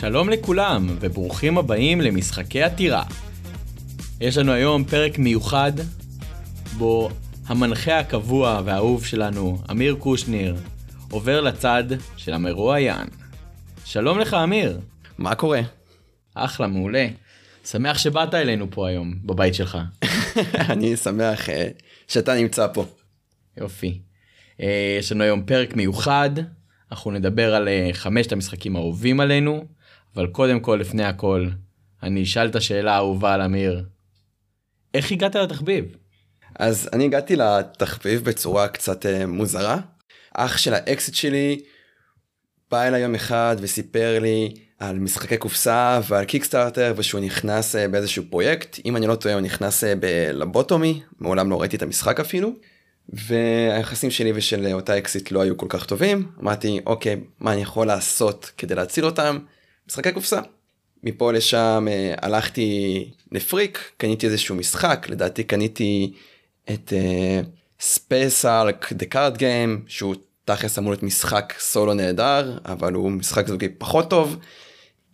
שלום לכולם, וברוכים הבאים למשחקי עתירה. יש לנו היום פרק מיוחד, בו המנחה הקבוע והאהוב שלנו, אמיר קושניר, עובר לצד של המרואיין. שלום לך, אמיר. מה קורה? אחלה, מעולה. שמח שבאת אלינו פה היום, בבית שלך. אני שמח uh, שאתה נמצא פה. יופי. Uh, יש לנו היום פרק מיוחד, אנחנו נדבר על uh, חמשת המשחקים האהובים עלינו, אבל קודם כל, לפני הכל, אני אשאל את השאלה האהובה על אמיר. איך הגעת לתחביב? אז אני הגעתי לתחביב בצורה קצת uh, מוזרה. אח של האקסיט שלי בא אליי יום אחד וסיפר לי על משחקי קופסה ועל קיקסטארטר ושהוא נכנס uh, באיזשהו פרויקט אם אני לא טועה הוא נכנס uh, בלבוטומי מעולם לא ראיתי את המשחק אפילו. והיחסים שלי ושל אותה אקסית לא היו כל כך טובים אמרתי אוקיי מה אני יכול לעשות כדי להציל אותם משחקי קופסה. מפה לשם uh, הלכתי לפריק קניתי איזשהו משחק לדעתי קניתי את Space Hulk The Card Game שהוא תכלס אמור להיות משחק סולו נהדר אבל הוא משחק זוגי פחות טוב.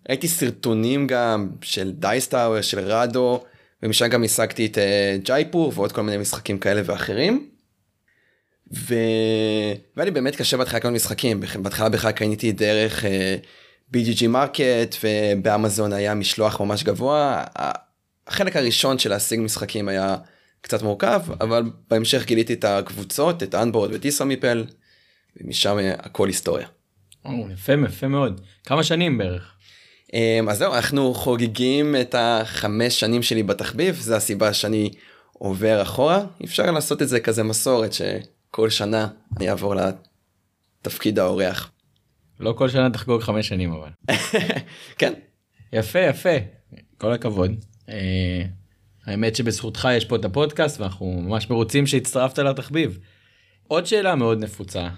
ראיתי סרטונים גם של Dice Tower של Rahdo ומשם גם השגתי את ג'ייפור ועוד כל מיני משחקים כאלה ואחרים. ו... והיה לי באמת קשה בהתחלה כמה משחקים בהתחלה בכלל קניתי דרך uh, BGG Market ובאמזון היה משלוח ממש גבוה. החלק הראשון של להשיג משחקים היה קצת מורכב אבל בהמשך גיליתי את הקבוצות את On Board וטיסה מיפל ומשם הכל היסטוריה. או, יפה יפה מאוד כמה שנים בערך. אז זהו אנחנו חוגגים את החמש שנים שלי בתחביב זה הסיבה שאני עובר אחורה אפשר לעשות את זה כזה מסורת שכל שנה אני אעבור לתפקיד האורח. לא כל שנה תחגוג חמש שנים אבל. כן. יפה יפה כל הכבוד. אה, האמת שבזכותך יש פה את הפודקאסט ואנחנו ממש מרוצים שהצטרפת לתחביב. עוד שאלה מאוד נפוצה.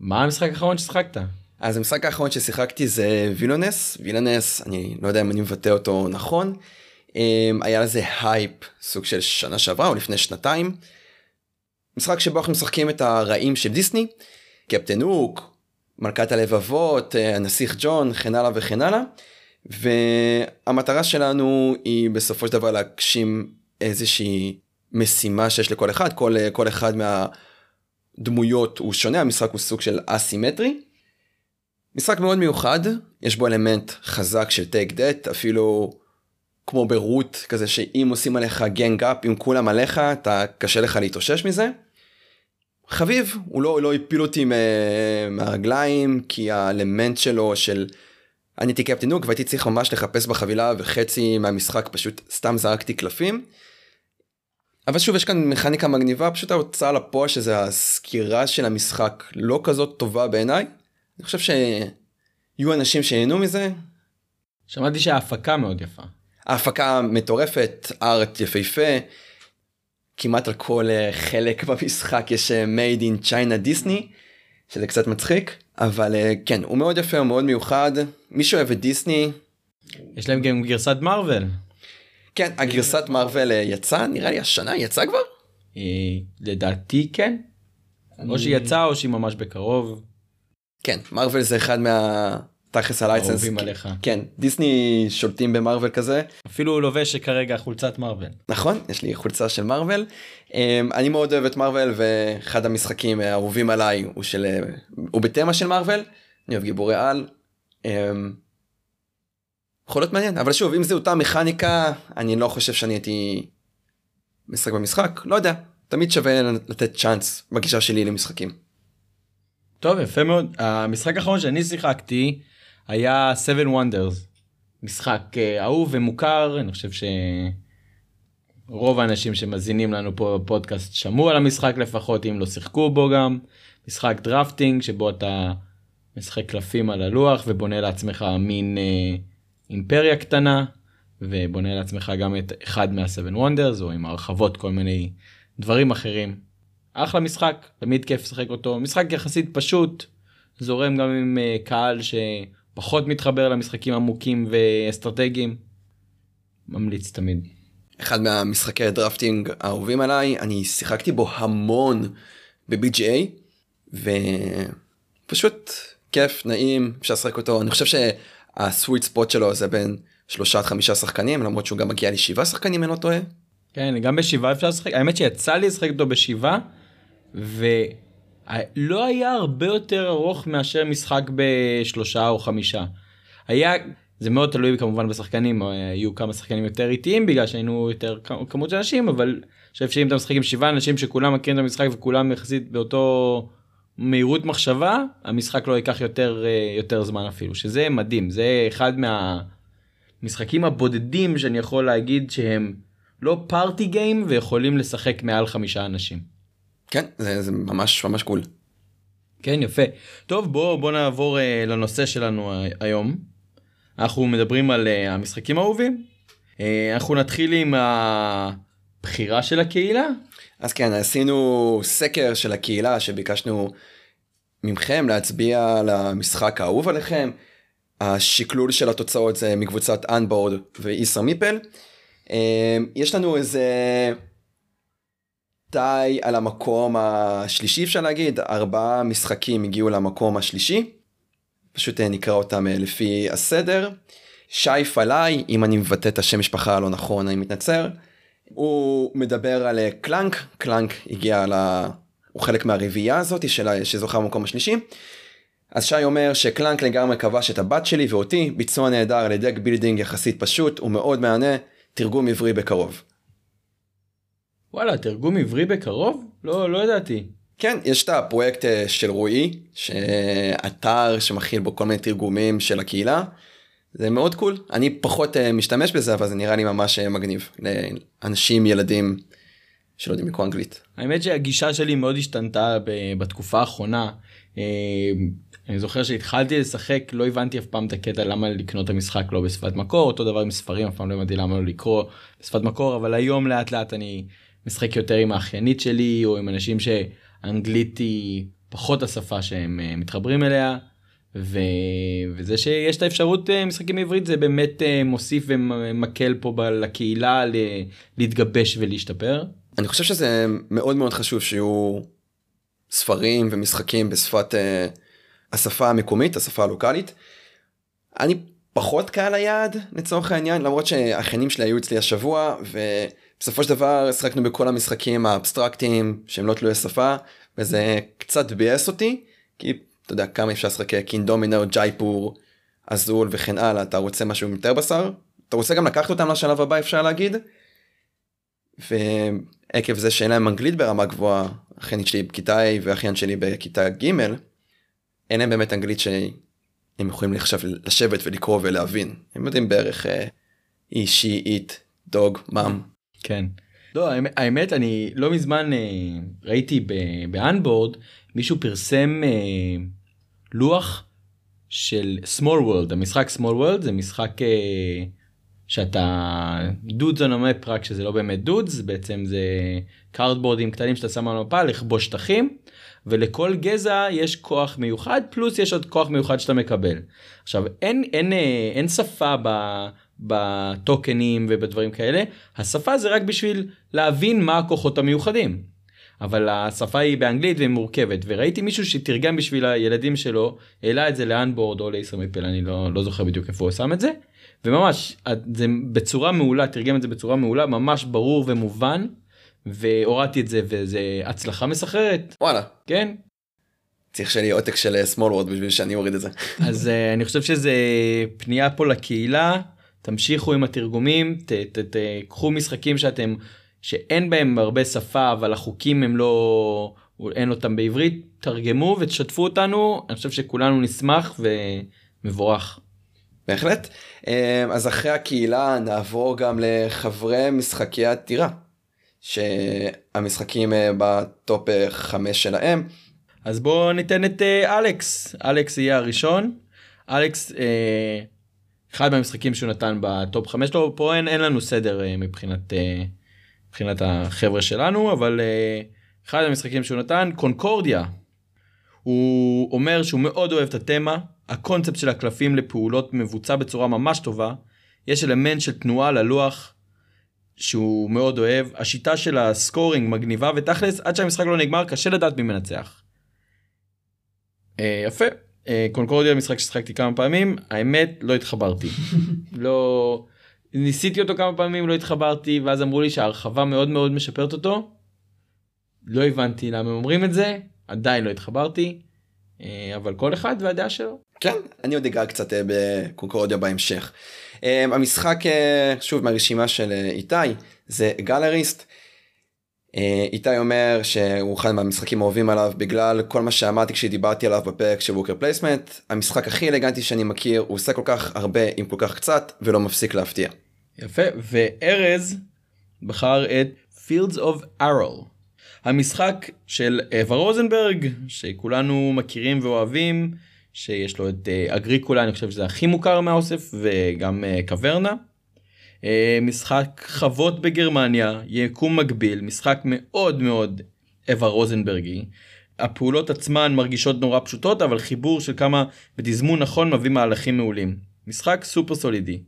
מה המשחק האחרון ששיחקת? אז המשחק האחרון ששיחקתי זה Villainous Villainous אני לא יודע אם אני מבטא אותו נכון. היה לזה הייפ סוג של שנה שעברה או לפני שנתיים. משחק שבו אנחנו משחקים את הרעים של דיסני. קפטן הוק, מלכת הלבבות, הנסיך ג'ון וכן הלאה וכן הלאה. והמטרה שלנו היא בסופו של דבר להגשים איזושהי משימה שיש לכל אחד כל כל אחד מהדמויות הוא שונה המשחק הוא סוג של אסימטרי. משחק מאוד מיוחד יש בו אלמנט חזק של טייק דט אפילו כמו ברוט כזה שאם עושים עליך גנג אפ אם כולם עליך אתה קשה לך להתאושש מזה. חביב הוא לא לא הפיל אותי מהרגליים כי האלמנט שלו של אני הייתי קפטן הוק והייתי צריך ממש לחפש בחבילה וחצי מהמשחק פשוט סתם זרקתי קלפים. אבל שוב יש כאן מכניקה מגניבה פשוט ההוצאה לפועל שזה הסקירה של המשחק לא כזאת טובה בעיניי. אני חושב שיהיו אנשים שיהנו מזה. שמעתי שההפקה מאוד יפה. ההפקה מטורפת ארט יפהפה. כמעט על כל חלק במשחק יש made in China Disney שזה קצת מצחיק אבל כן הוא מאוד יפה הוא מאוד מיוחד מי שאוהב את דיסני. יש להם גם גרסת מארוול. כן הגרסת מארוול יצא נראה לי השנה יצא כבר? לדעתי כן. או שהיא יצאה או שהיא ממש בקרוב. כן מארוול זה אחד מה... תכלס ה license. אהובים עליך. כן דיסני שולטים במרוויל כזה. אפילו הוא לובש כרגע חולצת מרוויל. נכון יש לי חולצה של מרוויל. אני מאוד אוהב את מרוויל ואחד המשחקים האהובים עליי הוא של הוא בתמה של מרוויל. אני אוהב גיבורי על. יכול להיות מעניין אבל שוב אם זה אותה מכניקה אני לא חושב שאני הייתי משחק במשחק לא יודע תמיד שווה לתת צ'אנס בגישה שלי למשחקים. טוב יפה מאוד המשחק האחרון שאני שיחקתי היה 7 Wonders משחק אהוב ומוכר אני חושב שרוב האנשים שמזינים לנו פה בפודקאסט שמעו על המשחק לפחות אם לא שיחקו בו גם משחק drafting שבו אתה משחק קלפים על הלוח ובונה לעצמך מין אה, אימפריה קטנה ובונה לעצמך גם את אחד מה-7 Wonders או עם הרחבות כל מיני דברים אחרים. אחלה משחק תמיד כיף לשחק אותו משחק יחסית פשוט זורם גם עם uh, קהל שפחות מתחבר למשחקים עמוקים ואסטרטגיים. ממליץ תמיד. אחד מהמשחקי ה drafting האהובים עליי אני שיחקתי בו המון ב-BGA ופשוט כיף נעים אפשר לשחק אותו אני חושב הסוויט ספוט שלו זה בין שלושה עד חמישה שחקנים למרות שהוא גם מגיע לשבעה שחקנים אם לא טועה. כן, גם בשבעה אפשר לשחק, האמת שיצא לי לשחק אותו בשבעה, ולא היה הרבה יותר ארוך מאשר משחק בשלושה או חמישה. היה, זה מאוד תלוי כמובן בשחקנים, היו כמה שחקנים יותר איטיים בגלל שהיינו יותר כמות של אנשים, אבל אני חושב שאם אתה משחק עם שבעה אנשים שכולם מכירים את המשחק וכולם יחסית באותו מהירות מחשבה, המשחק לא ייקח יותר, יותר זמן אפילו, שזה מדהים, זה אחד מהמשחקים הבודדים שאני יכול להגיד שהם לא פארטי גיים ויכולים לשחק מעל חמישה אנשים. כן, זה, זה ממש ממש קול. כן, יפה. טוב, בוא, בוא נעבור uh, לנושא שלנו uh, היום. אנחנו מדברים על uh, המשחקים האהובים. Uh, אנחנו נתחיל עם הבחירה של הקהילה. אז כן, עשינו סקר של הקהילה שביקשנו ממכם להצביע על המשחק האהוב עליכם. השקלול של התוצאות זה מקבוצת אנבורד ואיסר מיפל. יש לנו איזה די על המקום השלישי אפשר להגיד, ארבעה משחקים הגיעו למקום השלישי. פשוט נקרא אותם לפי הסדר. שי פלאי, אם אני מבטא את השם משפחה הלא נכון אני מתנצל. הוא מדבר על Clank, Clank הגיע ל... הוא חלק מהרביעייה הזאת של... שזוכה במקום השלישי. אז שי אומר ש Clank לגמרי כבש את הבת שלי ואותי, ביצוע נהדר ל deck building יחסית פשוט ומאוד מהנה, תרגום עברי בקרוב. וואלה, תרגום עברי בקרוב? לא, לא ידעתי. כן, יש את הפרויקט של רועי, שאתר שמכיל בו כל מיני תרגומים של הקהילה. זה מאוד קול. אני פחות משתמש בזה, אבל זה נראה לי ממש מגניב לאנשים, ילדים שלא יודעים לקרוא אנגלית. האמת שהגישה שלי מאוד השתנתה בתקופה האחרונה. אני זוכר שהתחלתי לשחק לא הבנתי אף פעם את הקטע למה לקנות את המשחק לא בשפת מקור אותו דבר עם ספרים אף פעם לא הבנתי למה לא לקרוא בשפת מקור אבל היום לאט לאט אני משחק יותר עם האחיינית שלי או עם אנשים שאנגלית היא פחות השפה שהם uh, מתחברים אליה. ו... וזה שיש את האפשרות uh, משחקים בעברית זה באמת uh, מוסיף ומקל פה ב... לקהילה ל... להתגבש ולהשתפר. אני חושב שזה מאוד מאוד חשוב שיהיו ספרים ומשחקים בשפת uh, השפה המקומית השפה הלוקאלית. אני פחות קהל היעד לצורך העניין למרות שהאחיינים שלי היו אצלי השבוע ו... בסופו של דבר שחקנו בכל המשחקים האבסטרקטיים שהם לא תלויי שפה וזה קצת ביאס אותי כי אתה יודע כמה אפשר לשחק קינדומינר ג'ייפור אזול וכן הלאה אתה רוצה משהו יותר בשר? אתה רוצה גם לקחת אותם לשלב הבא אפשר להגיד. ועקב זה שאין להם אנגלית ברמה גבוהה אחיינית שלי בכיתה A ואחיין שלי בכיתה ג' אין להם באמת אנגלית שהם יכולים עכשיו לשבת ולקרוא ולהבין. הם יודעים בערך אישי איט דוג מאם כן. לא, האמת אני לא מזמן אה, ראיתי ב On Board מישהו פרסם אה, לוח של small world המשחק small world זה משחק אה, שאתה dudes on המפ רק שזה לא באמת דודס בעצם זה קארדבורדים קטנים שאתה שם על המפה לכבוש שטחים ולכל גזע יש כוח מיוחד פלוס יש עוד כוח מיוחד שאתה מקבל. עכשיו אין אין אין שפה ב... בטוקנים ובדברים כאלה השפה זה רק בשביל להבין מה הכוחות המיוחדים. אבל השפה היא באנגלית והיא מורכבת וראיתי מישהו שתרגם בשביל הילדים שלו העלה את זה לאנבורד או לישראמפל אני לא, לא זוכר בדיוק איפה הוא שם את זה וממש זה בצורה מעולה תרגם את זה בצורה מעולה ממש ברור ומובן והורדתי את זה וזה הצלחה מסחררת. וואלה. כן. צריך שיהיה לי עותק של small world בשביל שאני אוריד את זה. אז uh, אני חושב שזה פנייה פה לקהילה תמשיכו עם התרגומים תקחו משחקים שאתם שאין בהם הרבה שפה אבל החוקים הם לא אין אותם בעברית תרגמו ותשתפו אותנו אני חושב שכולנו נשמח ומבורך. בהחלט אז אחרי הקהילה נעבור גם לחברי משחקי הטירה שהמשחקים ב top 5 שלהם. אז בואו ניתן את אלכס אלכס יהיה הראשון אלכס. אחד מהמשחקים שהוא נתן ב top 5 שלו פה אין, אין לנו סדר אה, מבחינת אה, מבחינת החבר'ה שלנו אבל אה, אחד המשחקים שהוא נתן Concordia. הוא אומר שהוא מאוד אוהב את התמה הקונספט של הקלפים לפעולות מבוצע בצורה ממש טובה יש אלמנט של תנועה ללוח שהוא מאוד אוהב השיטה של הסקורינג מגניבה ותכלס עד שהמשחק לא נגמר קשה לדעת מי מנצח. יפה קונקורדיה משחק ששחקתי כמה פעמים האמת לא התחברתי לא ניסיתי אותו כמה פעמים לא התחברתי ואז אמרו לי שההרחבה מאוד מאוד משפרת אותו. לא הבנתי למה הם אומרים את זה עדיין לא התחברתי אה, אבל כל אחד והדעה שלו. כן, אני עוד אגע קצת אה, ב Concordia בהמשך. אה, המשחק, אה, שוב מהרשימה של אה, איתי, זה Gallerist. אה, איתי אומר שהוא אחד מהמשחקים האהובים עליו בגלל כל מה שאמרתי כשדיברתי עליו בפרק של worker placement. המשחק הכי אלגנטי שאני מכיר, הוא עושה כל כך הרבה עם כל כך קצת ולא מפסיק להפתיע. יפה וארז בחר את Fields of Arle. המשחק של אווה רוזנברג שכולנו מכירים ואוהבים שיש לו את אה, אגריקולה אני חושב שזה הכי מוכר מהאוסף וגם אה, קוורנה. אה, משחק חוות בגרמניה יקום מקביל משחק מאוד מאוד אווה רוזנברגי. הפעולות עצמן מרגישות נורא פשוטות אבל חיבור של כמה בתזמון נכון מביא מהלכים מעולים. משחק סופר סולידי.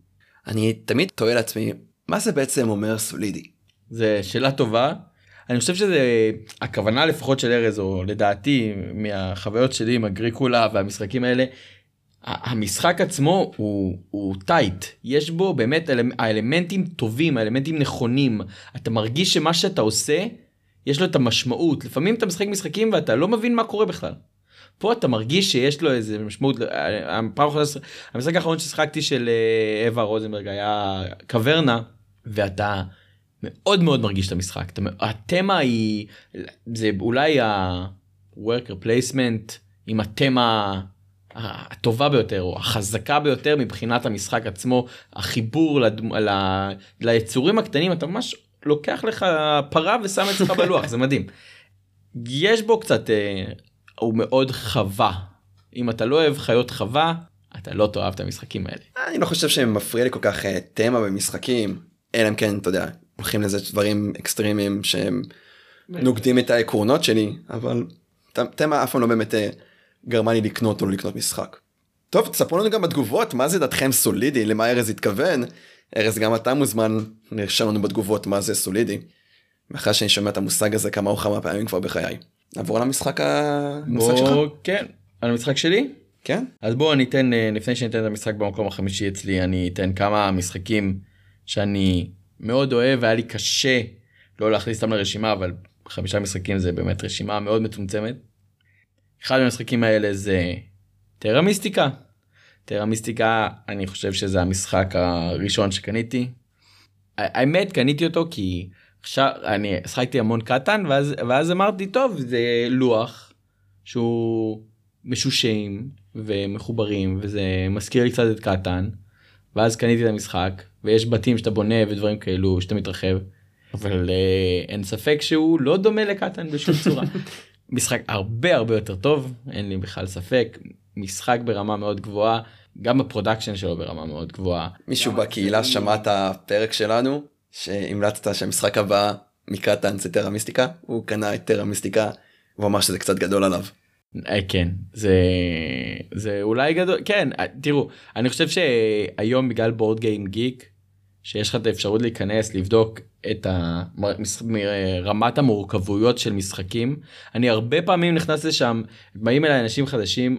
אני תמיד תוהה לעצמי, מה זה בעצם אומר סולידי? זה שאלה טובה. אני חושב שזה הכוונה לפחות של ארז או לדעתי מהחוויות שלי עם אגריקולה והמשחקים האלה. המשחק עצמו הוא, הוא טייט יש בו באמת אלמ- האלמנטים טובים האלמנטים נכונים. אתה מרגיש שמה שאתה עושה יש לו את המשמעות. לפעמים אתה משחק משחקים ואתה לא מבין מה קורה בכלל. פה אתה מרגיש שיש לו איזה משמעות. הפעם האחרונה המשחק האחרון ששחקתי של אה, אווה רוזנברג היה קוורנה ואתה מאוד מאוד מרגיש את המשחק. אתה, התמה היא זה אולי ה-worker placement עם התמה הטובה ביותר או החזקה ביותר מבחינת המשחק עצמו החיבור לדמ... ל... ליצורים הקטנים אתה ממש לוקח לך פרה ושם אצלך בלוח זה מדהים. יש בו קצת אה, הוא מאוד חווה אם אתה לא אוהב חיות חווה אתה לא תאהב את המשחקים האלה. אני לא חושב שמפריע לי כל כך אה, תמה במשחקים, אלא אם כן, אתה יודע, הולכים לזה דברים אקסטרימיים שהם נוגדים את העקרונות שלי, אבל תמה אף פעם לא באמת אה, גרמה לי לקנות או לא לקנות משחק. טוב, תספרו לנו גם בתגובות, מה זה דעתכם סולידי, למה ארז התכוון. ארז, גם אתה מוזמן לרשום לנו בתגובות מה זה סולידי. מאחר שאני שומע את המושג הזה כמה או כמה פעמים כבר בחיי. נעבור למשחק ה- המשחק שלך? בוא, כן על המשחק שלי כן? אז בואו אני אתן אה, לפני שאני אתן את המשחק במקום החמישי אצלי אני אתן כמה משחקים שאני מאוד אוהב והיה לי קשה לא להכניס אותם לרשימה אבל חמישה משחקים זה באמת רשימה מאוד מצומצמת. אחד מהמשחקים האלה זה טרה מיסטיקה. טרה מיסטיקה אני חושב שזה המשחק הראשון שקניתי. האמת קניתי אותו כי עכשיו אני שחקתי המון קטן ואז ואז אמרתי טוב זה לוח שהוא משושים ומחוברים וזה מזכיר לי קצת את Catan. ואז קניתי את המשחק ויש בתים שאתה בונה ודברים כאלו שאתה מתרחב. אבל אה, אין ספק שהוא לא דומה ל Catan בשום צורה. משחק הרבה הרבה יותר טוב אין לי בכלל ספק משחק ברמה מאוד גבוהה גם ה production שלו ברמה מאוד גבוהה. מישהו בקהילה שמע את הפרק שלנו שהמלצת שהמשחק הבא מקטן זה טרה מיסטיקה הוא קנה את טרה מיסטיקה הוא אמר שזה קצת גדול עליו. אה, כן זה זה אולי גדול כן אה, תראו אני חושב שהיום בגלל בורד גיים גיק שיש לך את האפשרות להיכנס לבדוק את רמת המורכבויות של משחקים אני הרבה פעמים נכנס לשם באים אליי אנשים חדשים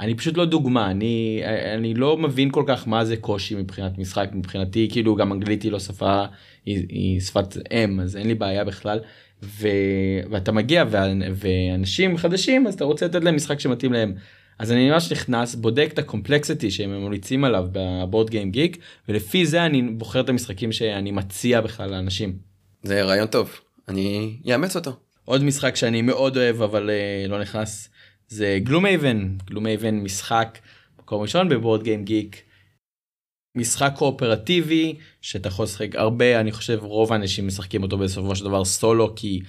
אני פשוט לא דוגמה אני אני לא מבין כל כך מה זה קושי מבחינת משחק מבחינתי כאילו גם אנגלית היא לא שפה היא, היא שפת אם אז אין לי בעיה בכלל ו... ואתה מגיע. ואנשים חדשים אז אתה רוצה לתת להם משחק שמתאים להם. אז אני ממש נכנס בודק את ה complexity שהם ממליצים עליו ב BoardGameGeek ולפי זה אני בוחר את המשחקים שאני מציע בכלל לאנשים. זה רעיון טוב אני אאמץ אותו. עוד משחק שאני מאוד אוהב אבל uh, לא נכנס זה Gloomhaven Gloomhaven משחק מקום ראשון ב BoardGameGeek. משחק קואופרטיבי שאתה יכול לשחק הרבה אני חושב רוב האנשים משחקים אותו בסופו של דבר סולו כי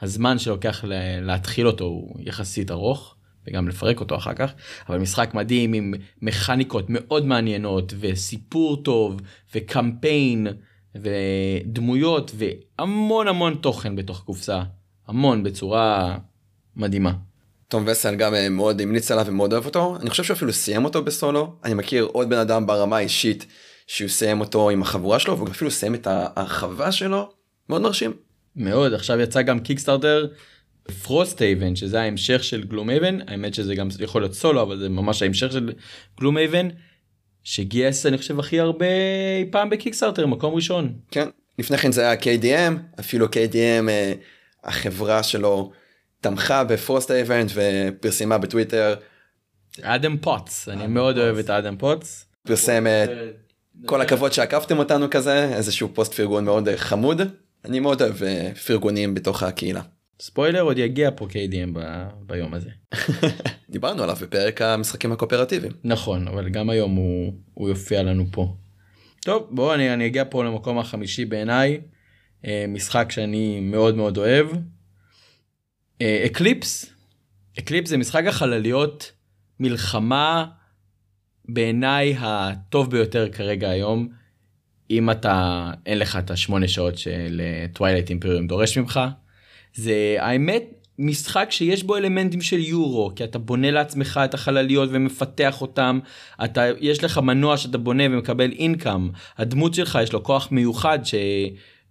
הזמן שלוקח לה- להתחיל אותו הוא יחסית ארוך וגם לפרק אותו אחר כך אבל משחק מדהים עם מכניקות מאוד מעניינות וסיפור טוב וקמפיין ודמויות והמון המון תוכן בתוך קופסה. המון בצורה מדהימה. תום וסל גם אה, מאוד המליץ עליו ומאוד אוהב אותו. אני חושב שהוא אפילו סיים אותו בסולו. אני מכיר עוד בן אדם ברמה האישית שהוא סיים אותו עם החבורה שלו והוא אפילו סיים את ההרחבה שלו. מאוד מרשים. מאוד. עכשיו יצא גם Kickstarter Frosthaven שזה ההמשך של Gloomhaven האמת שזה גם יכול להיות סולו אבל זה ממש ההמשך של Gloomhaven שגייס אני חושב הכי הרבה אי פעם ב Kickstarter מקום ראשון. כן לפני כן זה היה KDM אפילו KDM אה, החברה שלו תמכה ב Frosthaven ופרסמה בטוויטר. Adam Poots אני מאוד אוהב את Adam Poots. פרסם אה, כל הכבוד שעקפתם אותנו כזה איזשהו פוסט פרגון מאוד אה, חמוד אני מאוד אוהב אה, פרגונים בתוך הקהילה. ספוילר עוד יגיע פה KDM ב- ביום הזה. דיברנו עליו בפרק המשחקים הקואופרטיביים. נכון אבל גם היום הוא, הוא יופיע לנו פה. טוב בוא אני, אני אגיע פה למקום החמישי בעיניי אה, משחק שאני מאוד מאוד אוהב. אה, Eclipse. Eclipse זה משחק החלליות מלחמה בעיניי הטוב ביותר כרגע היום. אם אתה אין לך את השמונה שעות של Twilight Imperium דורש ממך. זה האמת משחק שיש בו אלמנטים של יורו כי אתה בונה לעצמך את החלליות ומפתח אותם אתה יש לך מנוע שאתה בונה ומקבל income הדמות שלך יש לו כוח מיוחד ש...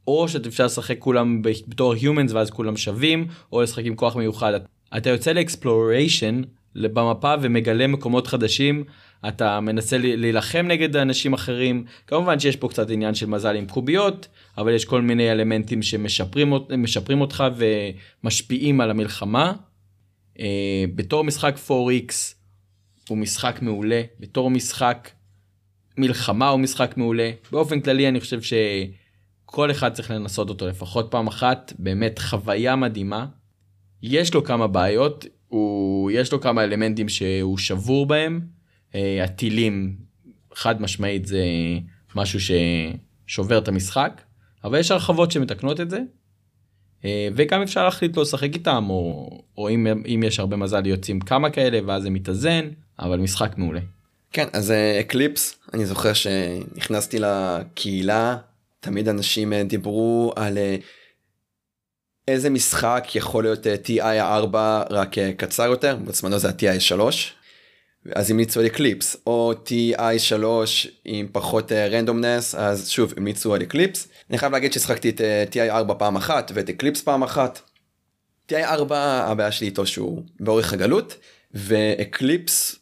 או שאתה אפשר לשחק כולם בתור humans ואז כולם שווים או לשחק עם כוח מיוחד. אתה יוצא לאקספלוריישן במפה ומגלה מקומות חדשים אתה מנסה להילחם נגד אנשים אחרים. כמובן שיש פה קצת עניין של מזל עם קוביות אבל יש כל מיני אלמנטים שמשפרים אות- משפרים אותך ומשפיעים על המלחמה. אה, בתור משחק 4x הוא משחק מעולה. בתור משחק מלחמה הוא משחק מעולה. באופן כללי אני חושב שכל אחד צריך לנסות אותו לפחות פעם אחת. באמת חוויה מדהימה. יש לו כמה בעיות הוא יש לו כמה אלמנטים שהוא שבור בהם הטילים חד משמעית זה משהו ששובר את המשחק אבל יש הרחבות שמתקנות את זה. אה, וגם אפשר להחליט לא לשחק איתם או, או אם, אם יש הרבה מזל יוצאים כמה כאלה ואז זה מתאזן אבל משחק מעולה. כן אז Eclipse אני זוכר שנכנסתי לקהילה תמיד אנשים אה, דיברו על אה, איזה משחק יכול להיות אה, TI 4 רק אה, קצר יותר בזמנו זה ה-TI 3 אז המליצו על Eclipse או TI 3 עם פחות randomness אז שוב המליצו על Eclipse אני חייב להגיד ששחקתי את אה, TI 4 פעם אחת ואת Eclipse פעם אחת. TI 4 הבעיה שלי איתו שהוא באורך הגלות ואקליפס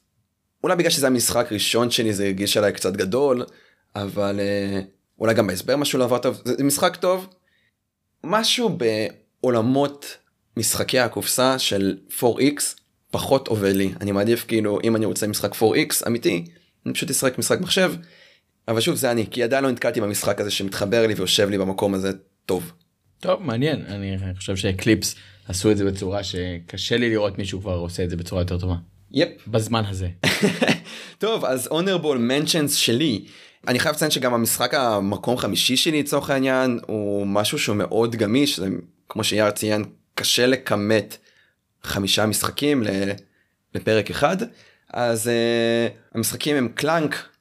אולי בגלל שזה המשחק ראשון שלי זה הרגיש עליי קצת גדול אבל אה, אולי גם בהסבר משהו לא עבר טוב זה משחק טוב. משהו בעולמות משחקי הקופסה של 4x פחות עובד לי אני מעדיף כאילו אם אני רוצה משחק 4x אמיתי אני פשוט אשחק משחק מחשב. אבל שוב זה אני כי עדיין לא נתקלתי במשחק הזה שמתחבר לי ויושב לי במקום הזה טוב. טוב מעניין אני חושב ש Eclipse עשו את זה בצורה שקשה לי לראות מישהו כבר עושה את זה בצורה יותר טובה. yep. בזמן הזה. טוב אז honorable mentions שלי אני חייב לציין שגם המשחק המקום חמישי שלי לצורך העניין הוא משהו שהוא מאוד גמיש זה כמו שיאר ציין קשה לכמת חמישה משחקים לפרק אחד אז uh, המשחקים הם Clank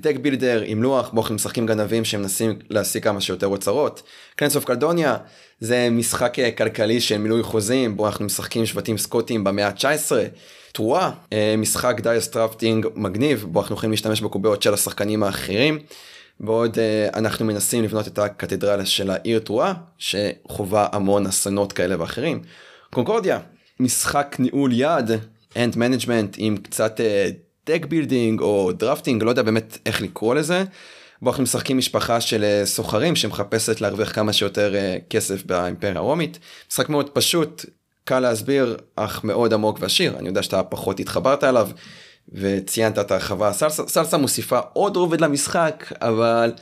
deck builder עם לוח בו אנחנו משחקים גנבים שמנסים להשיג כמה שיותר אוצרות. Clans of Caledonia זה משחק אה, כלכלי של מילוי חוזים בו אנחנו משחקים שבטים סקוטים במאה ה-19. Troyes אה, משחק dice drafting מגניב בו אנחנו יכולים להשתמש בקוביות של השחקנים האחרים. בעוד אה, אנחנו מנסים לבנות את הקתדרלה של העיר Troyes שחווה המון אסונות כאלה ואחרים. Concordia משחק ניהול יד hand management עם קצת deck building או drafting לא יודע באמת איך לקרוא לזה. בו אנחנו משחקים משפחה של אה, סוחרים שמחפשת להרוויח כמה שיותר אה, כסף באימפריה הרומית. משחק מאוד פשוט קל להסביר אך מאוד עמוק ועשיר אני יודע שאתה פחות התחברת אליו וציינת את הרחבה Salsa, Salsa מוסיפה עוד רובד למשחק אבל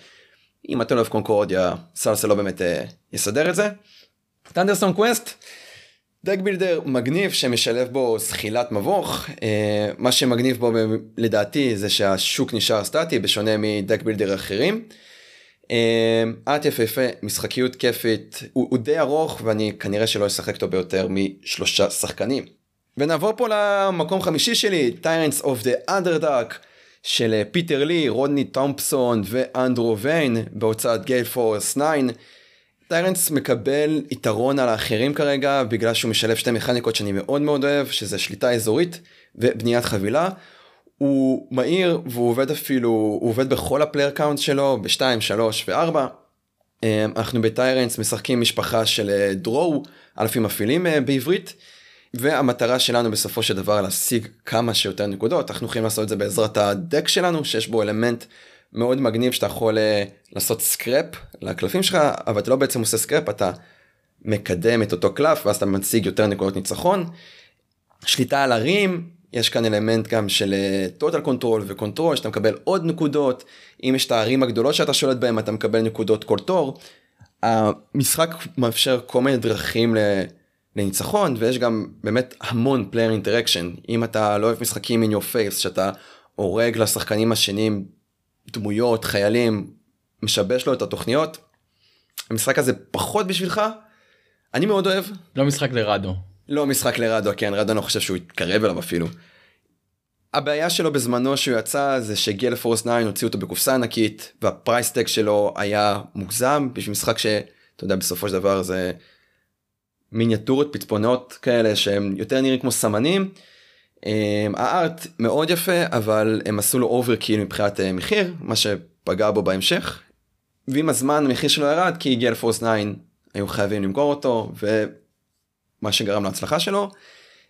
אם אתה לא אוהב Concordia Salsa לא באמת אה, יסדר את זה. Thunderstone Quest deck builder מגניב שמשלב בו זחילת מבוך אה, מה שמגניב בו לדעתי זה שהשוק נשאר סטטי בשונה מ deck builder אחרים. art יפהפה משחקיות כיפית הוא, הוא די ארוך ואני כנראה שלא אשחק אותו ביותר משלושה שחקנים. ונעבור פה למקום חמישי שלי Tyrants of the Underdark של פיטר לי רודני תומפסון ואנדרו ויין בהוצאת Gale Force 9. Tyrants מקבל יתרון על האחרים כרגע בגלל שהוא משלב שתי מכניקות שאני מאוד מאוד אוהב שזה שליטה אזורית ובניית חבילה. הוא מהיר והוא עובד אפילו הוא עובד בכל ה player count שלו ב2 3 ו4. אה, אנחנו ב Tyrants משחקים משפחה של אה, drow, אלפים אפלים אה, בעברית, והמטרה שלנו בסופו של דבר להשיג כמה שיותר נקודות, אנחנו יכולים לעשות את זה בעזרת ה deck שלנו, שיש בו אלמנט מאוד מגניב שאתה יכול לעשות scrap לקלפים שלך, אבל אתה לא בעצם עושה scrap, אתה מקדם את אותו קלף ואז אתה משיג יותר נקודות ניצחון. שליטה על ערים, יש כאן אלמנט גם של total control ו control שאתה מקבל עוד נקודות אם יש את הערים הגדולות שאתה שולט בהם אתה מקבל נקודות כל תור. המשחק מאפשר כל מיני דרכים לניצחון ויש גם באמת המון player interaction אם אתה לא אוהב משחקים in your face שאתה הורג לשחקנים השניים דמויות חיילים משבש לו את התוכניות. המשחק הזה פחות בשבילך אני מאוד אוהב. לא משחק לרדו. לא משחק לרדו, כן, רדו אני לא חושב שהוא יתקרב אליו אפילו. הבעיה שלו בזמנו שהוא יצא זה שהגיע לפורס 9 הוציאו אותו בקופסה ענקית והפרייסטק שלו היה מוגזם בשביל משחק שאתה יודע בסופו של דבר זה מיניאטורות פצפונות כאלה שהם יותר נראים כמו סמנים. אמ, ה art מאוד יפה אבל הם עשו לו overkill מבחינת אה, מחיר מה שפגע בו בהמשך. ועם הזמן המחיר שלו ירד כי ה Gale Force 9 היו חייבים למכור אותו ומה שגרם להצלחה שלו.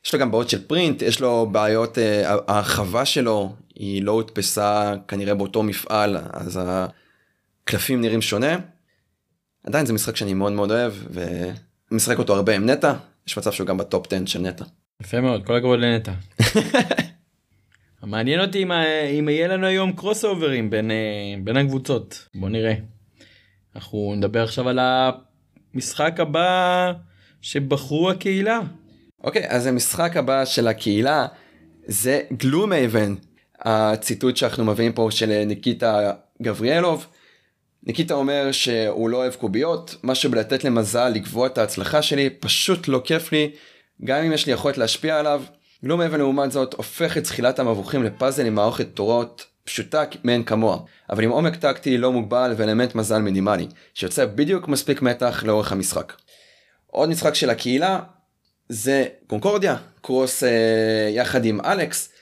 יש לו גם בעיות של print יש לו בעיות אה, ההרחבה שלו היא לא הודפסה כנראה באותו מפעל אז הקלפים נראים שונה. עדיין זה משחק שאני מאוד מאוד אוהב ומשחק אותו הרבה עם נטע יש מצב שהוא גם ב top 10 של נטע. יפה מאוד כל הכבוד לנטע. מעניין אותי אם, אם יהיה לנו היום crossover ים בין, אה, בין הקבוצות בוא נראה. אנחנו נדבר עכשיו על המשחק הבא שבחרו הקהילה. אוקיי, okay, אז המשחק הבא של הקהילה זה Gloomhaven, הציטוט שאנחנו מביאים פה של ניקיטה גבריאלוב. ניקיטה אומר שהוא לא אוהב קוביות, משהו בלתת למזל לקבוע את ההצלחה שלי, פשוט לא כיף לי, גם אם יש לי יכולת להשפיע עליו. Gloomhaven לעומת זאת הופך את זחילת המבוכים לפאזל עם מערכת תורות פשוטה מאין כמוה, אבל עם עומק טקטי לא מוגבל ואלמנט מזל מינימלי, שיוצר בדיוק מספיק מתח לאורך המשחק. עוד משחק של הקהילה זה Concordia, cross אה, יחד עם אלכס.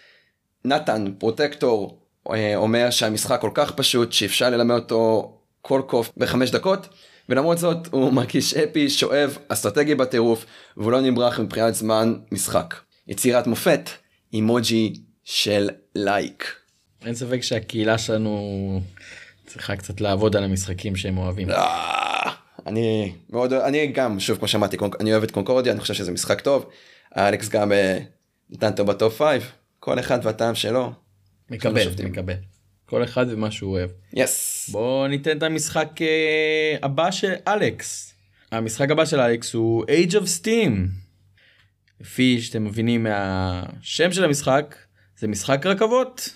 נתן, פרוטקטור, אה, אומר שהמשחק כל כך פשוט שאפשר ללמד אותו כל קוף בחמש דקות, ולמרות זאת הוא מרגיש אפי, שואב, אסטרטגי בטירוף, והוא לא נמרח מבחינת זמן משחק. יצירת מופת, אימוג'י של לייק. אין ספק שהקהילה שלנו צריכה קצת לעבוד על המשחקים שהם אוהבים. אה, אני מאוד אני גם שוב כמו שאמרתי אני אוהב את קונקורדיה אני חושב שזה משחק טוב. אלכס גם אה, נתן אותו בטופ 5 כל אחד והטעם שלו. מקבל מקבל. כל אחד ומה שהוא אוהב. יס. Yes. בוא ניתן את המשחק uh, הבא של אלכס. המשחק הבא של אלכס הוא Age of Steam. לפי שאתם מבינים מהשם של המשחק זה משחק רכבות.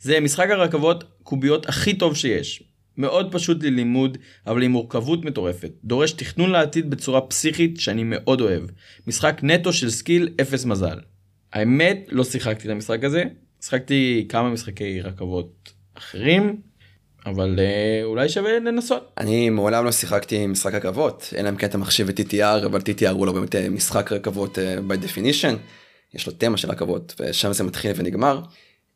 זה משחק הרכבות קוביות הכי טוב שיש. מאוד פשוט ללימוד אבל עם מורכבות מטורפת. דורש תכנון לעתיד בצורה פסיכית שאני מאוד אוהב. משחק נטו של skill אפס מזל. האמת לא שיחקתי את המשחק הזה. שיחקתי כמה משחקי רכבות אחרים. אבל אה, אולי שווה לנסות. אני מעולם לא שיחקתי עם משחק רכבות אלא אם כן אתה מחשיב את TTR אבל TTR הוא לא באמת אה, משחק רכבות uh, by definition. יש לו תמה של רכבות ושם זה מתחיל ונגמר.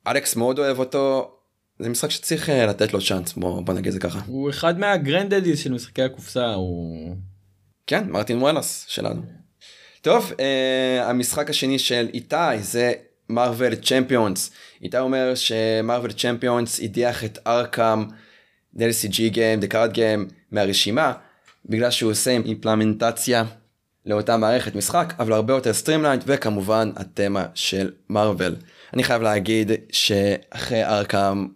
אלכס מאוד אוהב אותו זה משחק שצריך אה, לתת לו צ'אנס בוא, בוא נגיד זה ככה. הוא אחד מה granddaddies של משחקי הקופסה הוא... כן מרטין וואלאס שלנו. טוב אה, המשחק השני של איתי זה Marvel Champions. איתי אומר ש Marvel Champions הדיח את Arkham LCG game the card game מהרשימה בגלל שהוא עושה implementציה לאותה מערכת משחק אבל הרבה יותר streamlined וכמובן התמה של Marvel. אני חייב להגיד שאחרי Arkham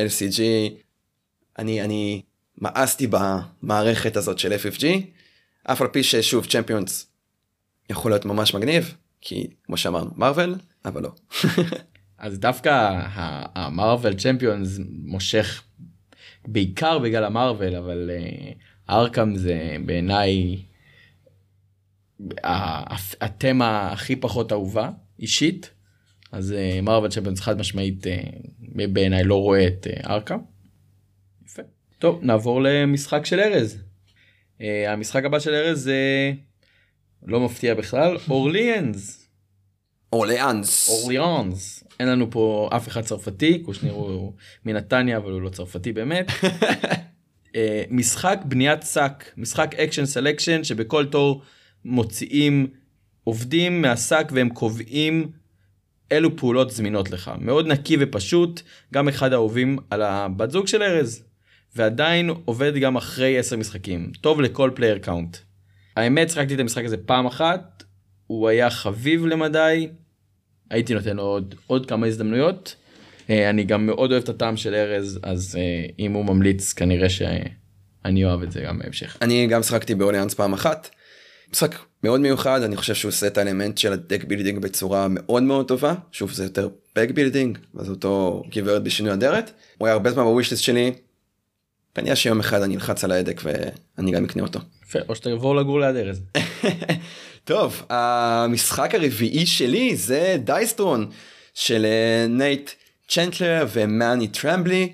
LCG, אני, אני מאסתי במערכת הזאת של FFG, אף על פי ששוב צ'מפיונס יכול להיות ממש מגניב, כי כמו שאמרנו, מרוויל, אבל לא. אז דווקא המרוויל צ'מפיונס מושך בעיקר בגלל המרוויל, אבל ארקאם uh, זה בעיניי התמה הכי פחות אהובה אישית. אז Marvel Champions חד משמעית uh, בעיניי לא רואה את אה, Arkham. יפה. טוב נעבור למשחק של ארז. המשחק הבא של ארז זה לא מפתיע בכלל Orléans. Orléans. Orléans. אין לנו פה אף אחד צרפתי קושניר הוא מנתניה אבל הוא לא צרפתי באמת. אה, משחק בניית שק, משחק action selection שבכל תור מוציאים עובדים מהשק והם קובעים אילו פעולות זמינות לך. מאוד נקי ופשוט, גם אחד האהובים על הבת זוג של ארז. ועדיין עובד גם אחרי 10 משחקים. טוב לכל player count. האמת, שחקתי את המשחק הזה פעם אחת, הוא היה חביב למדי, הייתי נותן לו עוד, עוד כמה הזדמנויות. אה, אני גם מאוד אוהב את הטעם של ארז, אז אה, אם הוא ממליץ כנראה שאני אוהב את זה גם בהמשך. אני גם שחקתי ב Orléans פעם אחת. משחק מאוד מיוחד, אני חושב שהוא עושה את האלמנט של ה deck building בצורה מאוד מאוד טובה. שוב, זה יותר bag building, אז אותו גברת בשינוי אדרת. הוא היה הרבה זמן ב wishlist שלי. כנראה שיום אחד אני אלחץ על ההדק ואני גם אקנה אותו. יפה, או שתעבור לגור ליד ארז. טוב, המשחק הרביעי שלי זה Dice Throne של אה, נייט צ'נטלר ומאני טרמבלי.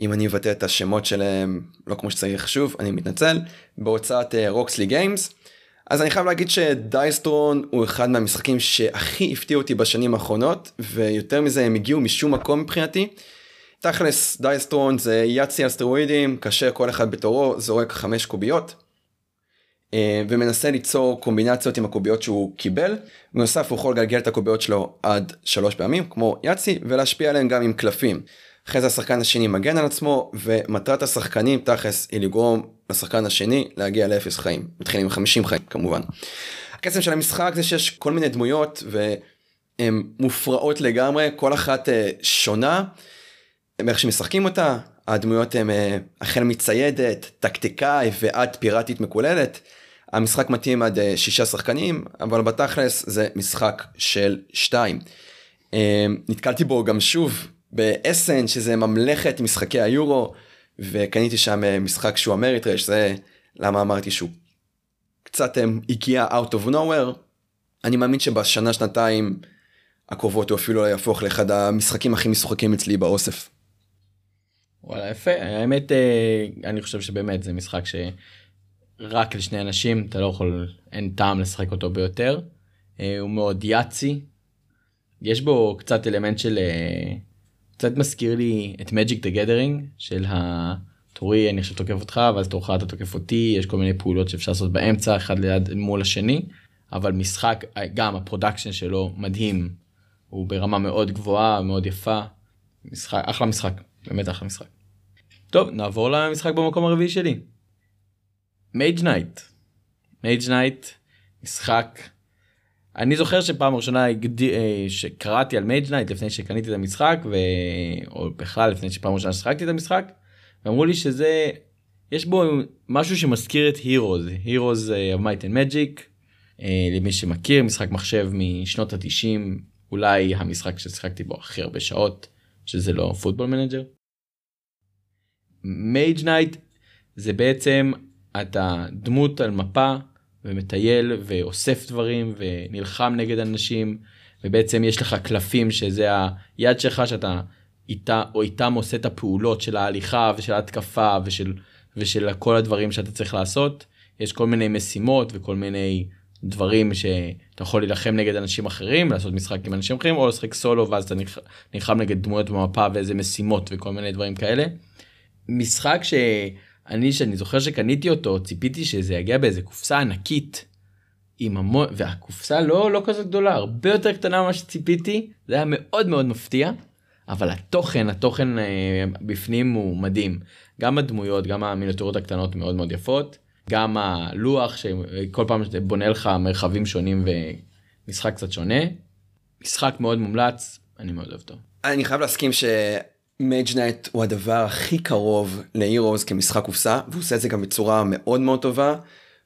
אם אני אבטא את השמות שלהם לא כמו שצריך שוב, אני מתנצל, בהוצאת רוקסלי uh, גיימס. אז אני חייב להגיד שדייסטרון הוא אחד מהמשחקים שהכי הפתיע אותי בשנים האחרונות, ויותר מזה הם הגיעו משום מקום מבחינתי. תכלס דייסטרון זה יאצי על סטרואידים, כאשר כל אחד בתורו זורק חמש קוביות. אה, ומנסה ליצור קומבינציות עם הקוביות שהוא קיבל. בנוסף הוא יכול לגלגל את הקוביות שלו עד שלוש פעמים כמו יאצי ולהשפיע עליהם גם עם קלפים. אחרי זה השחקן השני מגן על עצמו ומטרת השחקנים תכלס היא לגרום לשחקן השני להגיע לאפס חיים. מתחילים עם 50 חיים כמובן. הקסם של המשחק זה שיש כל מיני דמויות והן מופרעות לגמרי כל אחת אה, שונה. איך שמשחקים אותה הדמויות הן אה, החל מציידת טקטיקאי ועד פיראטית מקוללת. המשחק מתאים עד אה, שישה שחקנים אבל בתכלס זה משחק של שתיים. אה, נתקלתי בו גם שוב באסן שזה ממלכת משחקי היורו וקניתי שם משחק שהוא אמריטרש זה למה אמרתי שהוא קצת הגיע out of nowhere. אני מאמין שבשנה שנתיים הקרובות הוא אפילו לא יהפוך לאחד המשחקים הכי משוחקים אצלי באוסף. וואלה יפה האמת אני חושב שבאמת זה משחק ש... רק לשני אנשים אתה לא יכול אין טעם לשחק אותו ביותר. אה, הוא מאוד Yahtzee. יש בו קצת אלמנט של אה, קצת מזכיר לי את Magic The Gathering של התור אני עכשיו תוקף אותך ואז תורך אתה תוקף אותי יש כל מיני פעולות שאפשר לעשות באמצע אחד ליד מול השני אבל משחק גם ה production שלו מדהים הוא ברמה מאוד גבוהה מאוד יפה משחק אחלה משחק באמת אחלה משחק. טוב נעבור למשחק במקום הרביעי שלי. Mage Knight. Mage Knight משחק. אני זוכר שפעם ראשונה אה, שקראתי על Mage Knight לפני שקניתי את המשחק ו... או בכלל לפני שפעם ראשונה שחקתי את המשחק. אמרו לי שזה יש בו משהו שמזכיר את Heroes Heroes of Might and Magic אה, למי שמכיר משחק מחשב משנות התשעים אולי המשחק ששיחקתי בו הכי הרבה שעות שזה לא Football Manager. Mage Knight זה בעצם אתה דמות על מפה ומטייל ואוסף דברים ונלחם נגד אנשים ובעצם יש לך קלפים שזה היד שלך שאתה איתה או איתם עושה את הפעולות של ההליכה ושל ההתקפה ושל ושל כל הדברים שאתה צריך לעשות יש כל מיני משימות וכל מיני דברים שאתה יכול להילחם נגד אנשים אחרים לעשות משחק עם אנשים אחרים או לשחק סולו ואז אתה נלחם נגד דמויות במפה ואיזה משימות וכל מיני דברים כאלה. משחק ש... אני שאני זוכר שקניתי אותו ציפיתי שזה יגיע באיזה קופסה ענקית. עם המון והקופסה לא לא כזאת גדולה הרבה יותר קטנה ממה שציפיתי זה היה מאוד מאוד מפתיע אבל התוכן התוכן אה, בפנים הוא מדהים גם הדמויות גם המיניאטורות הקטנות מאוד מאוד יפות גם הלוח שכל פעם בונה לך מרחבים שונים ומשחק קצת שונה משחק מאוד מומלץ אני מאוד אוהב אותו. אני חייב להסכים ש... Mage Knight הוא הדבר הכי קרוב ל Heroes כמשחק קופסה והוא עושה את זה גם בצורה מאוד מאוד טובה.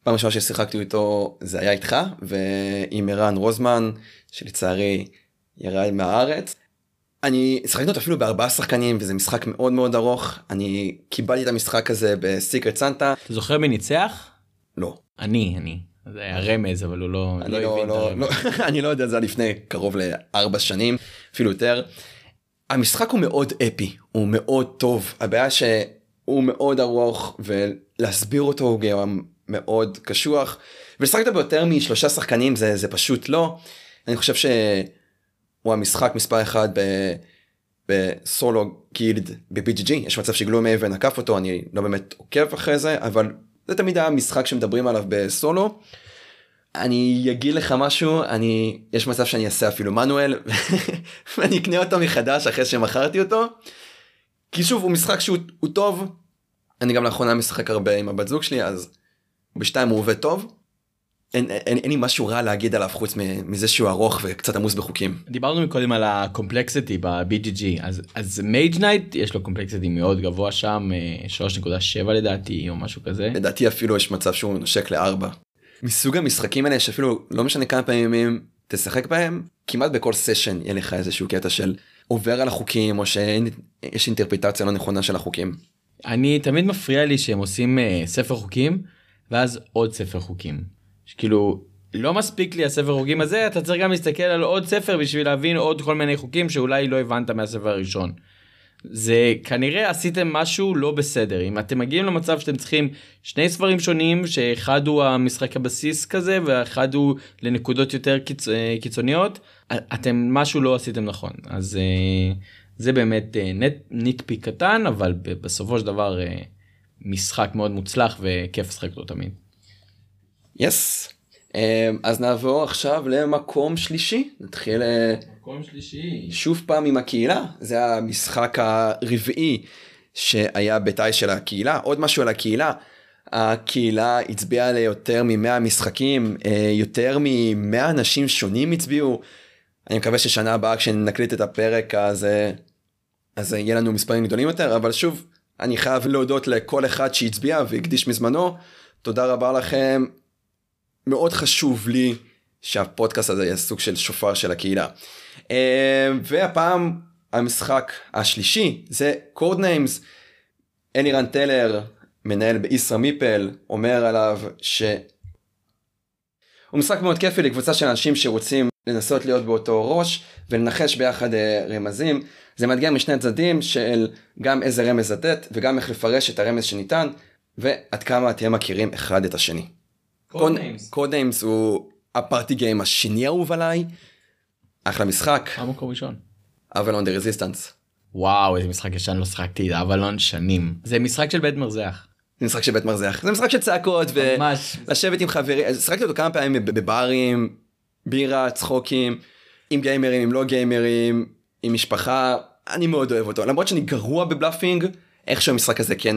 פעם ראשונה ששיחקתי איתו זה היה איתך ועם ערן רוזמן שלצערי ירד מהארץ. אני שיחקתי אותו אפילו בארבעה שחקנים וזה משחק מאוד מאוד ארוך אני קיבלתי את המשחק הזה ב secret Santa. אתה זוכר מי ניצח? לא. אני אני. זה היה רמז אבל הוא לא, לא, לא, לא, לא אני לא יודע זה לפני קרוב לארבע שנים אפילו יותר. המשחק הוא מאוד אפי הוא מאוד טוב הבעיה שהוא מאוד ארוך ולהסביר אותו הוא גם מאוד קשוח ולשחק אותו ביותר משלושה שחקנים זה זה פשוט לא אני חושב שהוא המשחק מספר אחד ב, בסולו קילד ב-BGG יש מצב שגלו מאבן עקף אותו אני לא באמת עוקב אחרי זה אבל זה תמיד היה משחק שמדברים עליו בסולו. אני אגיד לך משהו אני יש מצב שאני אעשה אפילו מנואל ואני אקנה אותו מחדש אחרי שמכרתי אותו. כי שוב הוא משחק שהוא הוא טוב אני גם לאחרונה משחק הרבה עם הבת זוג שלי אז בשתיים הוא עובד טוב. אין, אין, אין לי משהו רע להגיד עליו חוץ מזה שהוא ארוך וקצת עמוס בחוקים. דיברנו מקודם על ה complexity ב-BGG אז אז Mage Knight יש לו complexity מאוד גבוה שם 3.7 לדעתי או משהו כזה. לדעתי אפילו יש מצב שהוא נושק לארבע. מסוג המשחקים האלה שאפילו לא משנה כמה פעמים תשחק בהם כמעט בכל סשן יהיה לך איזשהו קטע של עובר על החוקים או שיש אינטרפטציה לא נכונה של החוקים. אני תמיד מפריע לי שהם עושים uh, ספר חוקים ואז עוד ספר חוקים. כאילו לא מספיק לי הספר חוקים הזה אתה צריך גם להסתכל על עוד ספר בשביל להבין עוד כל מיני חוקים שאולי לא הבנת מהספר הראשון. זה כנראה עשיתם משהו לא בסדר אם אתם מגיעים למצב שאתם צריכים שני ספרים שונים שאחד הוא המשחק הבסיס כזה ואחד הוא לנקודות יותר קיצ... אה, קיצוניות אתם משהו לא עשיתם נכון אז אה, זה באמת אה, נט ניטפיק קטן אבל בסופו של דבר משחק מאוד מוצלח וכיף לשחק אותו תמיד. יס. Yes. אז נעבור עכשיו למקום שלישי נתחיל מקום שלישי. שוב פעם עם הקהילה, זה המשחק הרביעי שהיה בתאי של הקהילה. עוד משהו על הקהילה, הקהילה הצביעה ליותר מ-100 משחקים, אה, יותר מ-100 אנשים שונים הצביעו. אני מקווה ששנה הבאה כשנקליט את הפרק אז, אה, אז יהיה לנו מספרים גדולים יותר, אבל שוב, אני חייב להודות לכל אחד שהצביע והקדיש מזמנו. תודה רבה לכם. מאוד חשוב לי שהפודקאסט הזה יהיה סוג של שופר של הקהילה. אה, והפעם המשחק השלישי זה Codenames. אלירן טלר מנהל בישראמיפל אומר עליו שהוא משחק מאוד כיפי לקבוצה של אנשים שרוצים לנסות להיות באותו ראש ולנחש ביחד אה, רמזים. זה מאתגר משני הצדדים של גם איזה רמז לתת וגם איך לפרש את הרמז שניתן ועד כמה אתם מכירים אחד את השני. Codenames הוא ה party game השני האהוב עליי. אחלה משחק. המקום ראשון. Avalon The Resistance. וואו איזה משחק ישן לא שחקתי אבלון שנים זה משחק של בית מרזח. זה משחק של בית מרזח זה משחק של צעקות ולשבת עם חברים שחקתי אותו כמה פעמים בברים בירה צחוקים עם גיימרים עם לא גיימרים עם משפחה אני מאוד אוהב אותו למרות שאני גרוע ב bluffing איכשהו המשחק הזה כן.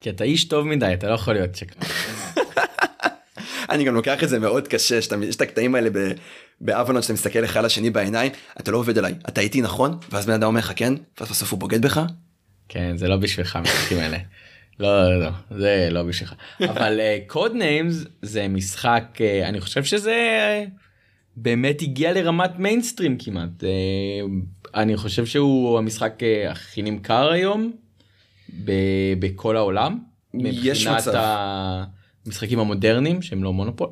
כי אתה איש טוב מדי אתה לא יכול להיות שקרן. אני גם לוקח את זה מאוד קשה שאתה יש את הקטעים האלה באבלון שאתה מסתכל אחד לשני בעיניים אתה לא עובד עליי אתה איתי נכון ואז בן אדם אומר לך כן ואז בסוף הוא בוגד בך. כן זה לא בשבילך המשחקים האלה. לא, לא לא זה לא בשבילך אבל Code אה, Names זה משחק אה, אני חושב שזה אה, באמת הגיע לרמת מיינסטרים כמעט אה, אני חושב שהוא המשחק אה, הכי נמכר היום ב- בכל העולם. יש מצב. המשחקים המודרניים שהם לא מונופול.